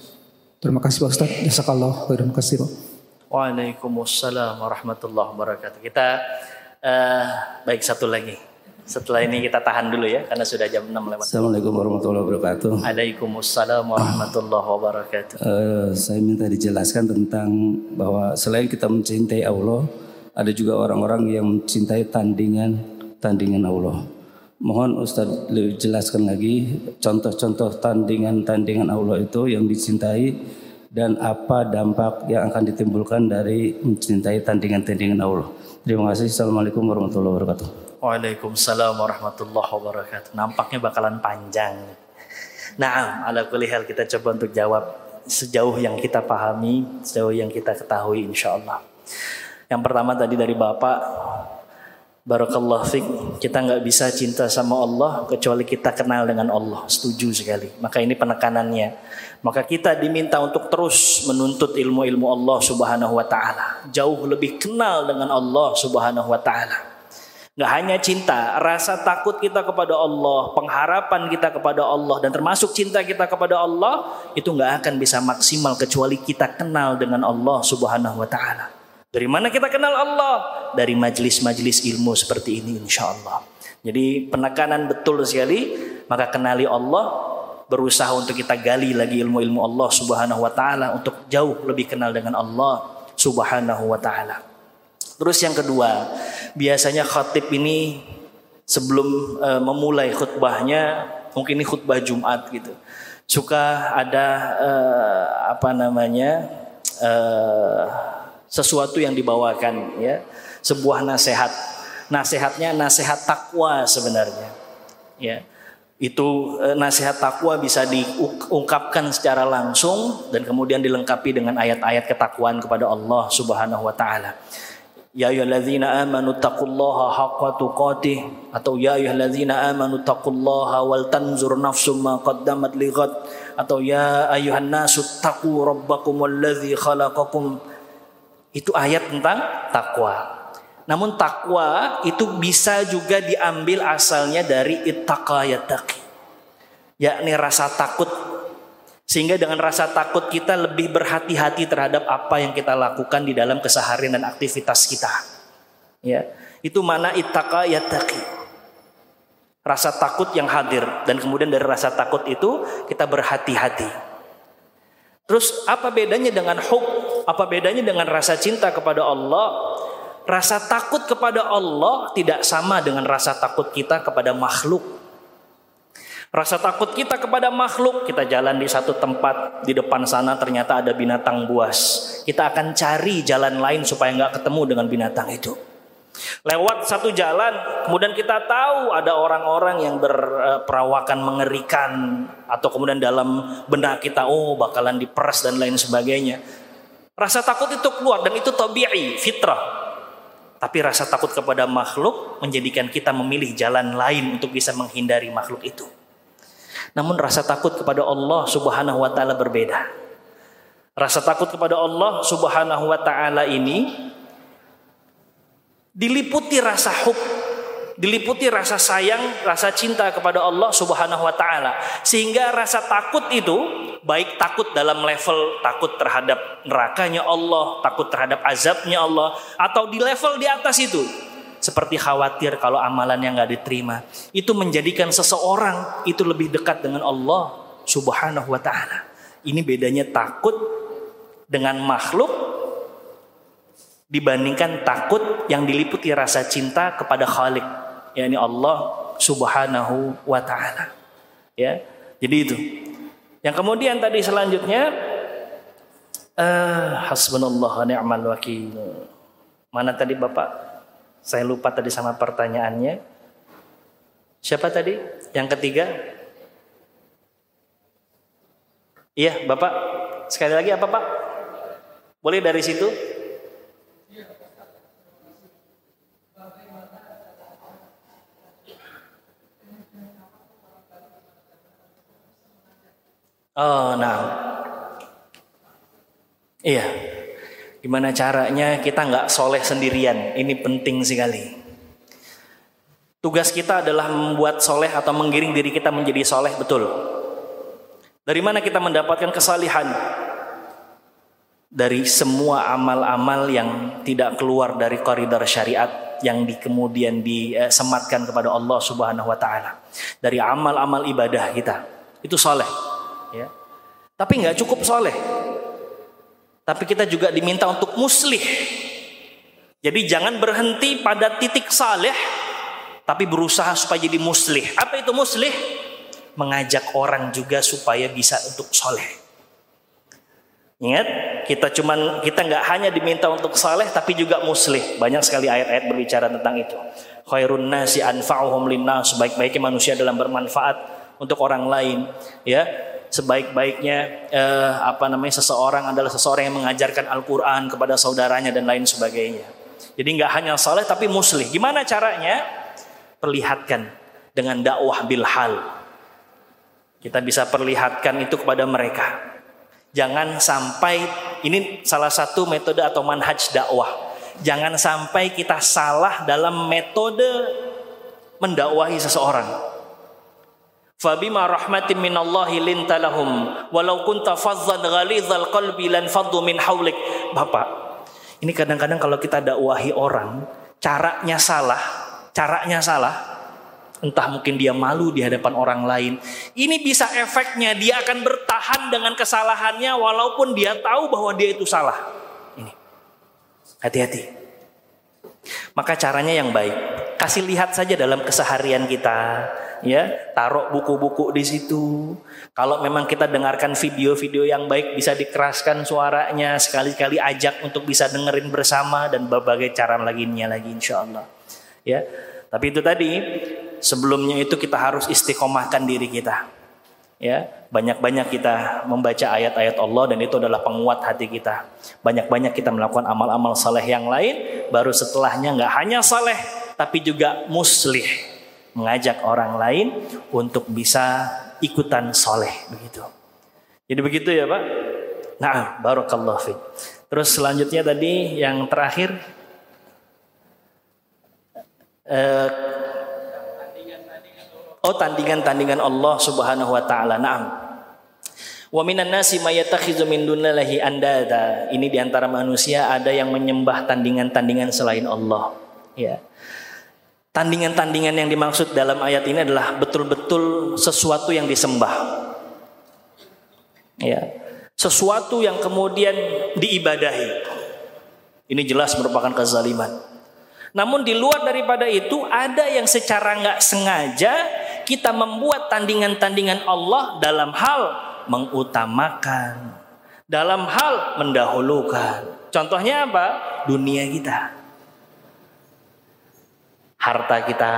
Terima kasih Pak Ustadz. Jazakallah Terima kasih Pak. Waalaikumsalam warahmatullahi wabarakatuh. Kita uh, baik satu lagi. Setelah ini kita tahan dulu ya karena sudah jam 6 lewat. Assalamualaikum warahmatullahi wabarakatuh. Waalaikumsalam warahmatullahi wabarakatuh. Uh, saya minta dijelaskan tentang bahwa selain kita mencintai Allah, ada juga orang-orang yang mencintai tandingan tandingan Allah. Mohon Ustaz jelaskan lagi contoh-contoh tandingan-tandingan Allah itu yang dicintai dan apa dampak yang akan ditimbulkan dari mencintai tandingan-tandingan Allah. Terima kasih. Assalamualaikum warahmatullahi wabarakatuh. Waalaikumsalam warahmatullahi wabarakatuh. Nampaknya bakalan panjang. Nah, ala kulli hal kita coba untuk jawab sejauh yang kita pahami, sejauh yang kita ketahui insya Allah. Yang pertama tadi dari Bapak, Barakallah fik, kita nggak bisa cinta sama Allah kecuali kita kenal dengan Allah. Setuju sekali. Maka ini penekanannya. Maka kita diminta untuk terus menuntut ilmu-ilmu Allah Subhanahu wa taala. Jauh lebih kenal dengan Allah Subhanahu wa taala. Nggak hanya cinta, rasa takut kita kepada Allah, pengharapan kita kepada Allah, dan termasuk cinta kita kepada Allah, itu nggak akan bisa maksimal kecuali kita kenal dengan Allah Subhanahu wa Ta'ala. Dari mana kita kenal Allah? Dari majelis-majelis ilmu seperti ini insya Allah. Jadi penekanan betul sekali. Maka kenali Allah. Berusaha untuk kita gali lagi ilmu-ilmu Allah subhanahu wa ta'ala. Untuk jauh lebih kenal dengan Allah subhanahu wa ta'ala. Terus yang kedua. Biasanya khatib ini sebelum uh, memulai khutbahnya, mungkin ini khutbah Jumat gitu. Suka ada uh, apa namanya? Uh, sesuatu yang dibawakan ya, sebuah nasihat. Nasihatnya nasihat takwa sebenarnya. Ya itu e, nasihat takwa bisa diungkapkan secara langsung dan kemudian dilengkapi dengan ayat-ayat ketakwaan kepada Allah Subhanahu wa taala. Ya ayyuhalladzina amanu taqullaha haqqa tuqatih atau ya ayyuhalladzina amanu taqullaha wal tanzur nafsum ma qaddamat lighad atau ya ayyuhan nasu taqu rabbakumul ladzi khalaqakum itu ayat tentang takwa. Namun takwa itu bisa juga diambil asalnya dari ittaqa. Yakni rasa takut. Sehingga dengan rasa takut kita lebih berhati-hati terhadap apa yang kita lakukan di dalam keseharian dan aktivitas kita. Ya, itu mana ittaqa. Rasa takut yang hadir dan kemudian dari rasa takut itu kita berhati-hati. Terus apa bedanya dengan hub? Apa bedanya dengan rasa cinta kepada Allah? Rasa takut kepada Allah tidak sama dengan rasa takut kita kepada makhluk. Rasa takut kita kepada makhluk, kita jalan di satu tempat, di depan sana ternyata ada binatang buas. Kita akan cari jalan lain supaya nggak ketemu dengan binatang itu. Lewat satu jalan, kemudian kita tahu ada orang-orang yang berperawakan mengerikan, atau kemudian dalam benak kita, oh bakalan diperas dan lain sebagainya. Rasa takut itu keluar dan itu tabi'i, fitrah. Tapi rasa takut kepada makhluk menjadikan kita memilih jalan lain untuk bisa menghindari makhluk itu. Namun rasa takut kepada Allah Subhanahu wa taala berbeda. Rasa takut kepada Allah Subhanahu wa taala ini diliputi rasa hub diliputi rasa sayang, rasa cinta kepada Allah Subhanahu wa taala. Sehingga rasa takut itu baik takut dalam level takut terhadap nerakanya Allah, takut terhadap azabnya Allah atau di level di atas itu seperti khawatir kalau amalannya nggak diterima. Itu menjadikan seseorang itu lebih dekat dengan Allah Subhanahu wa taala. Ini bedanya takut dengan makhluk dibandingkan takut yang diliputi rasa cinta kepada Khalik yakni Allah Subhanahu wa taala. Ya. Jadi itu. Yang kemudian tadi selanjutnya uh, hasbunallah wa ni'mal wakil. Mana tadi Bapak? Saya lupa tadi sama pertanyaannya. Siapa tadi? Yang ketiga? Iya, Bapak. Sekali lagi apa, Pak? Boleh dari situ? Oh, nah. Iya. Gimana caranya kita nggak soleh sendirian? Ini penting sekali. Tugas kita adalah membuat soleh atau menggiring diri kita menjadi soleh betul. Dari mana kita mendapatkan kesalihan? Dari semua amal-amal yang tidak keluar dari koridor syariat yang di, kemudian disematkan kepada Allah Subhanahu wa taala. Dari amal-amal ibadah kita. Itu soleh ya. Tapi nggak cukup soleh. Tapi kita juga diminta untuk muslih. Jadi jangan berhenti pada titik saleh, tapi berusaha supaya jadi muslih. Apa itu muslih? Mengajak orang juga supaya bisa untuk soleh. Ingat, kita cuman kita nggak hanya diminta untuk saleh, tapi juga muslih. Banyak sekali ayat-ayat berbicara tentang itu. Khairun nasi anfa'uhum linnas. Sebaik-baiknya manusia dalam bermanfaat untuk orang lain. Ya, sebaik-baiknya eh, apa namanya seseorang adalah seseorang yang mengajarkan Al-Qur'an kepada saudaranya dan lain sebagainya. Jadi nggak hanya saleh tapi muslih. Gimana caranya? Perlihatkan dengan dakwah bil hal. Kita bisa perlihatkan itu kepada mereka. Jangan sampai ini salah satu metode atau manhaj dakwah. Jangan sampai kita salah dalam metode mendakwahi seseorang. Fabima rahmatin minallahi linta lahum walau kunta fazzan ghalizal qalbi lan faddu min haulik. Bapak, ini kadang-kadang kalau kita dakwahi orang, caranya salah, caranya salah. Entah mungkin dia malu di hadapan orang lain. Ini bisa efeknya dia akan bertahan dengan kesalahannya walaupun dia tahu bahwa dia itu salah. Ini. Hati-hati. Maka caranya yang baik. kasih lihat saja dalam keseharian kita ya taruh buku-buku di situ. Kalau memang kita dengarkan video-video yang baik bisa dikeraskan suaranya sekali-kali ajak untuk bisa dengerin bersama dan berbagai cara lainnya lagi insya Allah ya tapi itu tadi sebelumnya itu kita harus istiqomahkan diri kita. Ya banyak-banyak kita membaca ayat-ayat Allah dan itu adalah penguat hati kita. Banyak-banyak kita melakukan amal-amal saleh yang lain baru setelahnya nggak hanya saleh tapi juga muslih mengajak orang lain untuk bisa ikutan soleh begitu. Jadi begitu ya Pak. Nah, barokallah fiq. Terus selanjutnya tadi yang terakhir eh, Oh tandingan-tandingan Allah Subhanahu wa taala. Naam. Wa minan nasi mayatakhizu min dunillahi andada. Ini di antara manusia ada yang menyembah tandingan-tandingan selain Allah. Ya. Tandingan-tandingan yang dimaksud dalam ayat ini adalah betul-betul sesuatu yang disembah. Ya. Sesuatu yang kemudian diibadahi. Ini jelas merupakan kezaliman. Namun di luar daripada itu ada yang secara nggak sengaja kita membuat tandingan-tandingan Allah dalam hal mengutamakan, dalam hal mendahulukan. Contohnya apa? Dunia kita harta kita.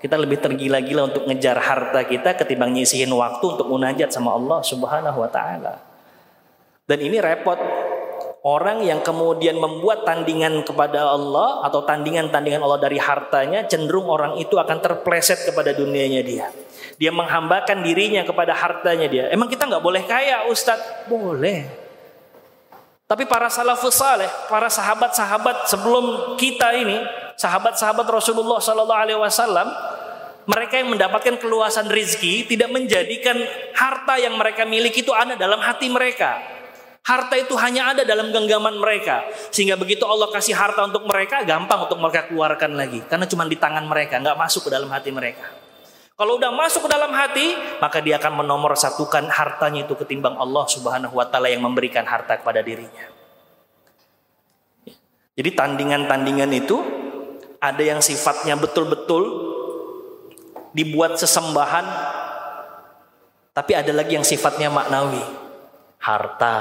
Kita lebih tergila-gila untuk ngejar harta kita ketimbang nyisihin waktu untuk munajat sama Allah Subhanahu wa taala. Dan ini repot. Orang yang kemudian membuat tandingan kepada Allah atau tandingan-tandingan Allah dari hartanya cenderung orang itu akan terpleset kepada dunianya dia. Dia menghambakan dirinya kepada hartanya dia. Emang kita nggak boleh kaya Ustadz? Boleh. Tapi para salafus saleh, para sahabat-sahabat sebelum kita ini sahabat-sahabat Rasulullah Sallallahu Alaihi Wasallam mereka yang mendapatkan keluasan rizki tidak menjadikan harta yang mereka miliki itu ada dalam hati mereka. Harta itu hanya ada dalam genggaman mereka. Sehingga begitu Allah kasih harta untuk mereka, gampang untuk mereka keluarkan lagi. Karena cuma di tangan mereka, nggak masuk ke dalam hati mereka. Kalau udah masuk ke dalam hati, maka dia akan menomor satukan hartanya itu ketimbang Allah subhanahu wa ta'ala yang memberikan harta kepada dirinya. Jadi tandingan-tandingan itu ada yang sifatnya betul-betul dibuat sesembahan tapi ada lagi yang sifatnya maknawi. Harta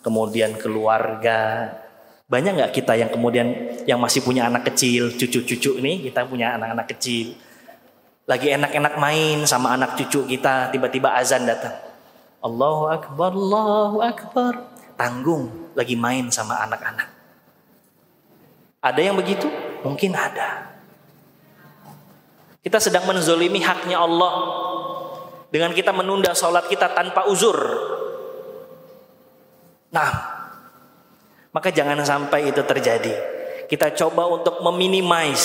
kemudian keluarga. Banyak nggak kita yang kemudian yang masih punya anak kecil cucu-cucu ini kita punya anak-anak kecil. Lagi enak-enak main sama anak cucu kita tiba-tiba azan datang. Allahu Akbar Allahu Akbar. Tanggung lagi main sama anak-anak. Ada yang begitu Mungkin ada. Kita sedang menzolimi haknya Allah dengan kita menunda sholat kita tanpa uzur. Nah, maka jangan sampai itu terjadi. Kita coba untuk meminimais,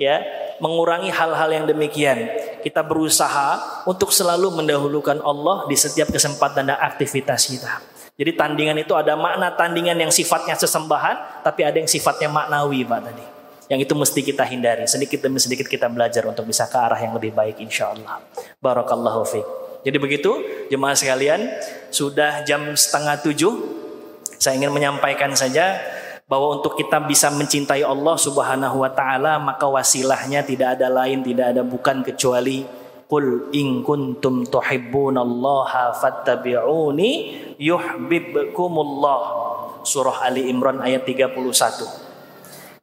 ya, mengurangi hal-hal yang demikian. Kita berusaha untuk selalu mendahulukan Allah di setiap kesempatan dan aktivitas kita. Jadi tandingan itu ada makna tandingan yang sifatnya sesembahan, tapi ada yang sifatnya maknawi Pak tadi. Yang itu mesti kita hindari. Sedikit demi sedikit kita belajar untuk bisa ke arah yang lebih baik insya Allah. Barakallahu fiqh. Jadi begitu jemaah sekalian, sudah jam setengah tujuh. Saya ingin menyampaikan saja bahwa untuk kita bisa mencintai Allah Subhanahu wa taala maka wasilahnya tidak ada lain tidak ada bukan kecuali Qul in kuntum tuhibbunallaha fattabi'uni yuhibbukumullah. Surah Ali Imran ayat 31.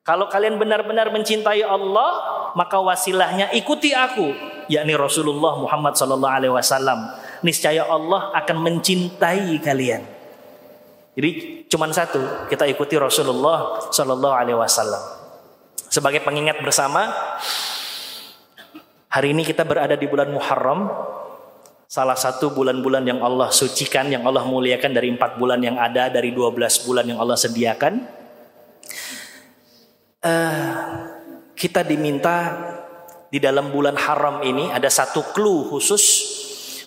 Kalau kalian benar-benar mencintai Allah, maka wasilahnya ikuti aku, yakni Rasulullah Muhammad sallallahu alaihi wasallam. Niscaya Allah akan mencintai kalian. Jadi cuma satu, kita ikuti Rasulullah sallallahu alaihi wasallam. Sebagai pengingat bersama, Hari ini kita berada di bulan Muharram, salah satu bulan-bulan yang Allah sucikan, yang Allah muliakan dari empat bulan yang ada, dari dua belas bulan yang Allah sediakan. Uh, kita diminta di dalam bulan haram ini ada satu clue khusus.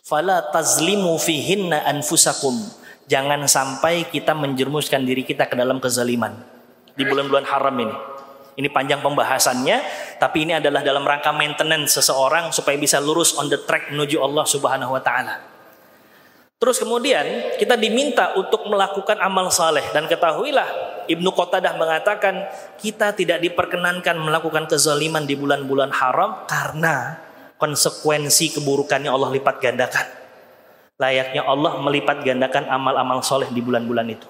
Fala tazlimu fihinna anfusakum. Jangan sampai kita menjermuskan diri kita ke dalam kezaliman di bulan-bulan haram ini ini panjang pembahasannya, tapi ini adalah dalam rangka maintenance seseorang supaya bisa lurus on the track menuju Allah Subhanahu wa taala. Terus kemudian kita diminta untuk melakukan amal saleh dan ketahuilah Ibnu Qatadah mengatakan kita tidak diperkenankan melakukan kezaliman di bulan-bulan haram karena konsekuensi keburukannya Allah lipat gandakan. Layaknya Allah melipat gandakan amal-amal soleh di bulan-bulan itu.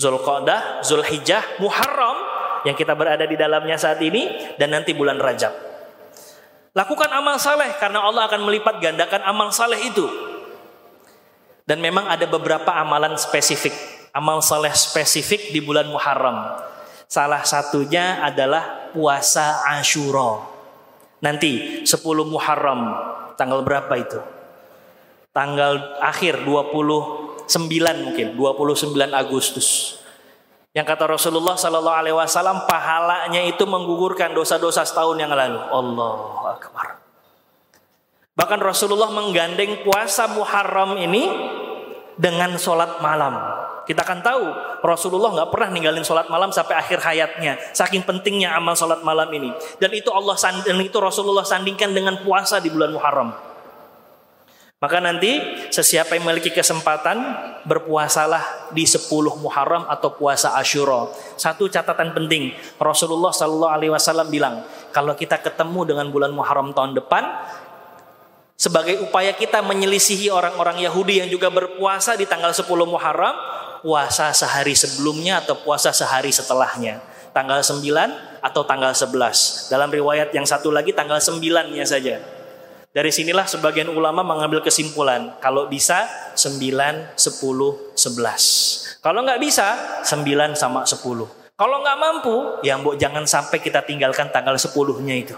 Zulqa'dah, Zulhijjah, Muharram yang kita berada di dalamnya saat ini dan nanti bulan Rajab. Lakukan amal saleh karena Allah akan melipat gandakan amal saleh itu. Dan memang ada beberapa amalan spesifik, amal saleh spesifik di bulan Muharram. Salah satunya adalah puasa Ashura. Nanti 10 Muharram, tanggal berapa itu? Tanggal akhir 29 mungkin, 29 Agustus. Yang kata Rasulullah Sallallahu Alaihi Wasallam pahalanya itu menggugurkan dosa-dosa setahun yang lalu. Allah Akbar. Bahkan Rasulullah menggandeng puasa Muharram ini dengan sholat malam. Kita akan tahu Rasulullah nggak pernah ninggalin sholat malam sampai akhir hayatnya. Saking pentingnya amal sholat malam ini. Dan itu Allah dan itu Rasulullah sandingkan dengan puasa di bulan Muharram. Maka nanti sesiapa yang memiliki kesempatan berpuasalah di 10 Muharram atau puasa Ashura. Satu catatan penting, Rasulullah Shallallahu alaihi wasallam bilang, kalau kita ketemu dengan bulan Muharram tahun depan sebagai upaya kita menyelisihi orang-orang Yahudi yang juga berpuasa di tanggal 10 Muharram, puasa sehari sebelumnya atau puasa sehari setelahnya. Tanggal 9 atau tanggal 11. Dalam riwayat yang satu lagi tanggal 9-nya saja. Dari sinilah sebagian ulama mengambil kesimpulan kalau bisa 9, 10, 11. Kalau nggak bisa 9 sama 10. Kalau nggak mampu ya mbok jangan sampai kita tinggalkan tanggal 10-nya itu.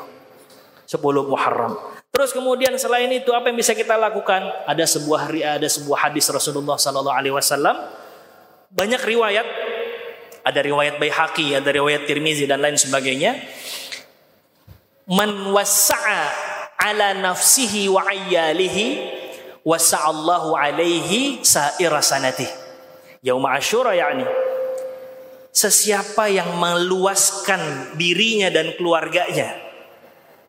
10 Muharram. Terus kemudian selain itu apa yang bisa kita lakukan? Ada sebuah ada sebuah hadis Rasulullah Sallallahu Alaihi Wasallam. Banyak riwayat. Ada riwayat Baihaqi, ada riwayat Tirmizi dan lain sebagainya. Man ala nafsihi wa ayyalihi wa sa'allahu alaihi sa'ira sanatih. Yaum Asyura yakni. Sesiapa yang meluaskan dirinya dan keluarganya,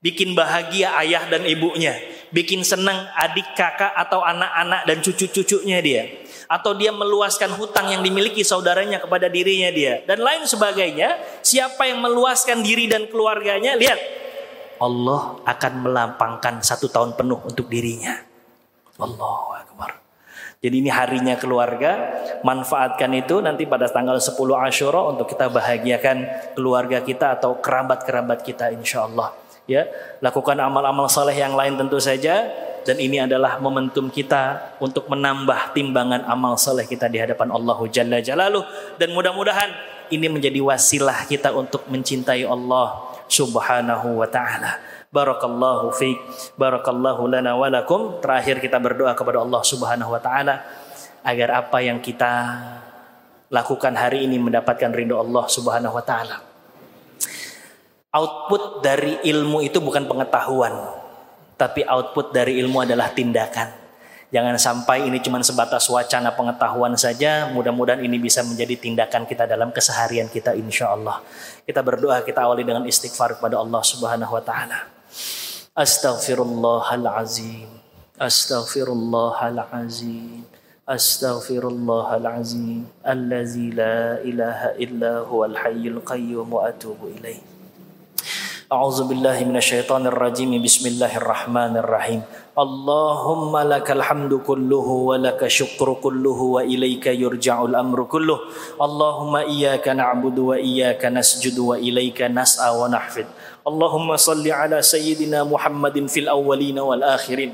bikin bahagia ayah dan ibunya, bikin senang adik kakak atau anak-anak dan cucu-cucunya dia, atau dia meluaskan hutang yang dimiliki saudaranya kepada dirinya dia, dan lain sebagainya. Siapa yang meluaskan diri dan keluarganya, lihat Allah akan melampangkan satu tahun penuh untuk dirinya. Allah Akbar. Jadi ini harinya keluarga, manfaatkan itu nanti pada tanggal 10 Ashura untuk kita bahagiakan keluarga kita atau kerabat-kerabat kita insya Allah. Ya, lakukan amal-amal saleh yang lain tentu saja dan ini adalah momentum kita untuk menambah timbangan amal saleh kita di hadapan Allah Jalla Jalaluh dan mudah-mudahan ini menjadi wasilah kita untuk mencintai Allah subhanahu wa ta'ala. Barakallahu fiik, barakallahu lana wa lakum. Terakhir kita berdoa kepada Allah subhanahu wa ta'ala agar apa yang kita lakukan hari ini mendapatkan ridho Allah subhanahu wa ta'ala. Output dari ilmu itu bukan pengetahuan, tapi output dari ilmu adalah tindakan. Jangan sampai ini cuma sebatas wacana pengetahuan saja. Mudah-mudahan ini bisa menjadi tindakan kita dalam keseharian kita insya Allah. Kita berdoa, kita awali dengan istighfar kepada Allah subhanahu wa ta'ala. Astaghfirullahalazim. Astaghfirullahalazim. Astaghfirullahalazim. Allazi la ilaha illa huwal hayyul qayyum wa atubu ilaih. أعوذ بالله من الشيطان الرجيم. بسم الله الرحمن الرحيم. اللهم لك الحمد كله ولك الشكر كله وإليك يرجع الأمر كله. اللهم إياك نعبد وإياك نسجد وإليك نسعى ونحفد اللهم صل على سيدنا محمد في الأولين والآخرين.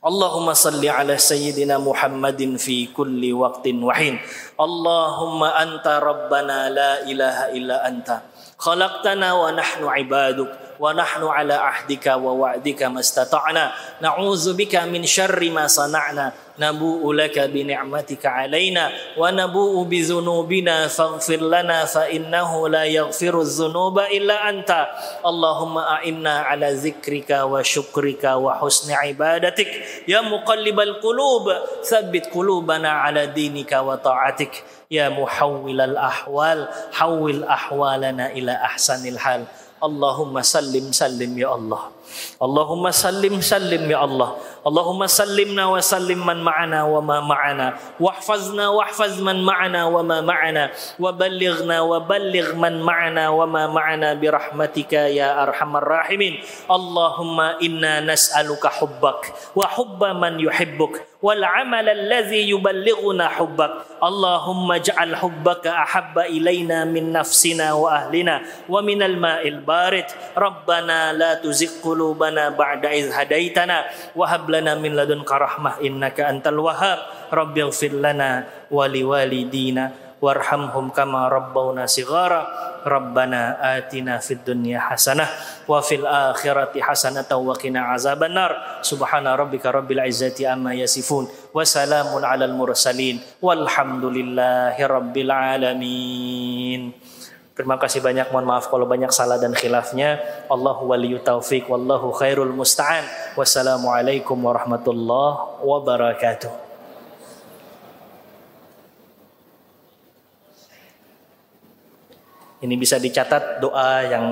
اللهم صل على سيدنا محمد في كل وقت وحين. اللهم أنت ربنا لا إله إلا أنت. خلقتنا ونحن عبادك ونحن على عهدك ووعدك ما استطعنا. نعوذ بك من شر ما صنعنا. نبوء لك بنعمتك علينا ونبوء بذنوبنا. فاغفر لنا فإنه لا يغفر الذنوب إلا أنت. اللهم أعنا على ذكرك وشكرك وحسن عبادتك. يا مقلب القلوب ثبت قلوبنا على دينك وطاعتك. يا محول الأحوال حول أحوالنا إلى أحسن الحال. اللهم سلم سلم يا الله. اللهم سلم سلم يا الله اللهم سلمنا وسلم من معنا وما معنا واحفظنا واحفظ من معنا وما معنا وبلغنا وبلغ من معنا وما معنا برحمتك يا أرحم الراحمين اللهم إنا نسألك حبك وحب من يحبك والعمل الذي يبلغنا حبك اللهم اجعل حبك احب الينا من نفسنا واهلنا ومن الماء البارد ربنا لا تزغ قلوبنا بعد إذ هديتنا وهب لنا من لدنك رحمة إنك أنت الوهاب رب اغفر لنا ولوالدينا وارحمهم كما ربونا صغارا ربنا آتنا في الدنيا حسنة وفي الآخرة حسنة وقنا عذاب النار سبحان ربك رب العزة أما يصفون وسلام على المرسلين والحمد لله رب العالمين Terima kasih banyak, mohon maaf kalau banyak salah dan khilafnya. Allahu waliyu taufik, wallahu khairul musta'an. Wassalamualaikum warahmatullahi wabarakatuh. Ini bisa dicatat doa yang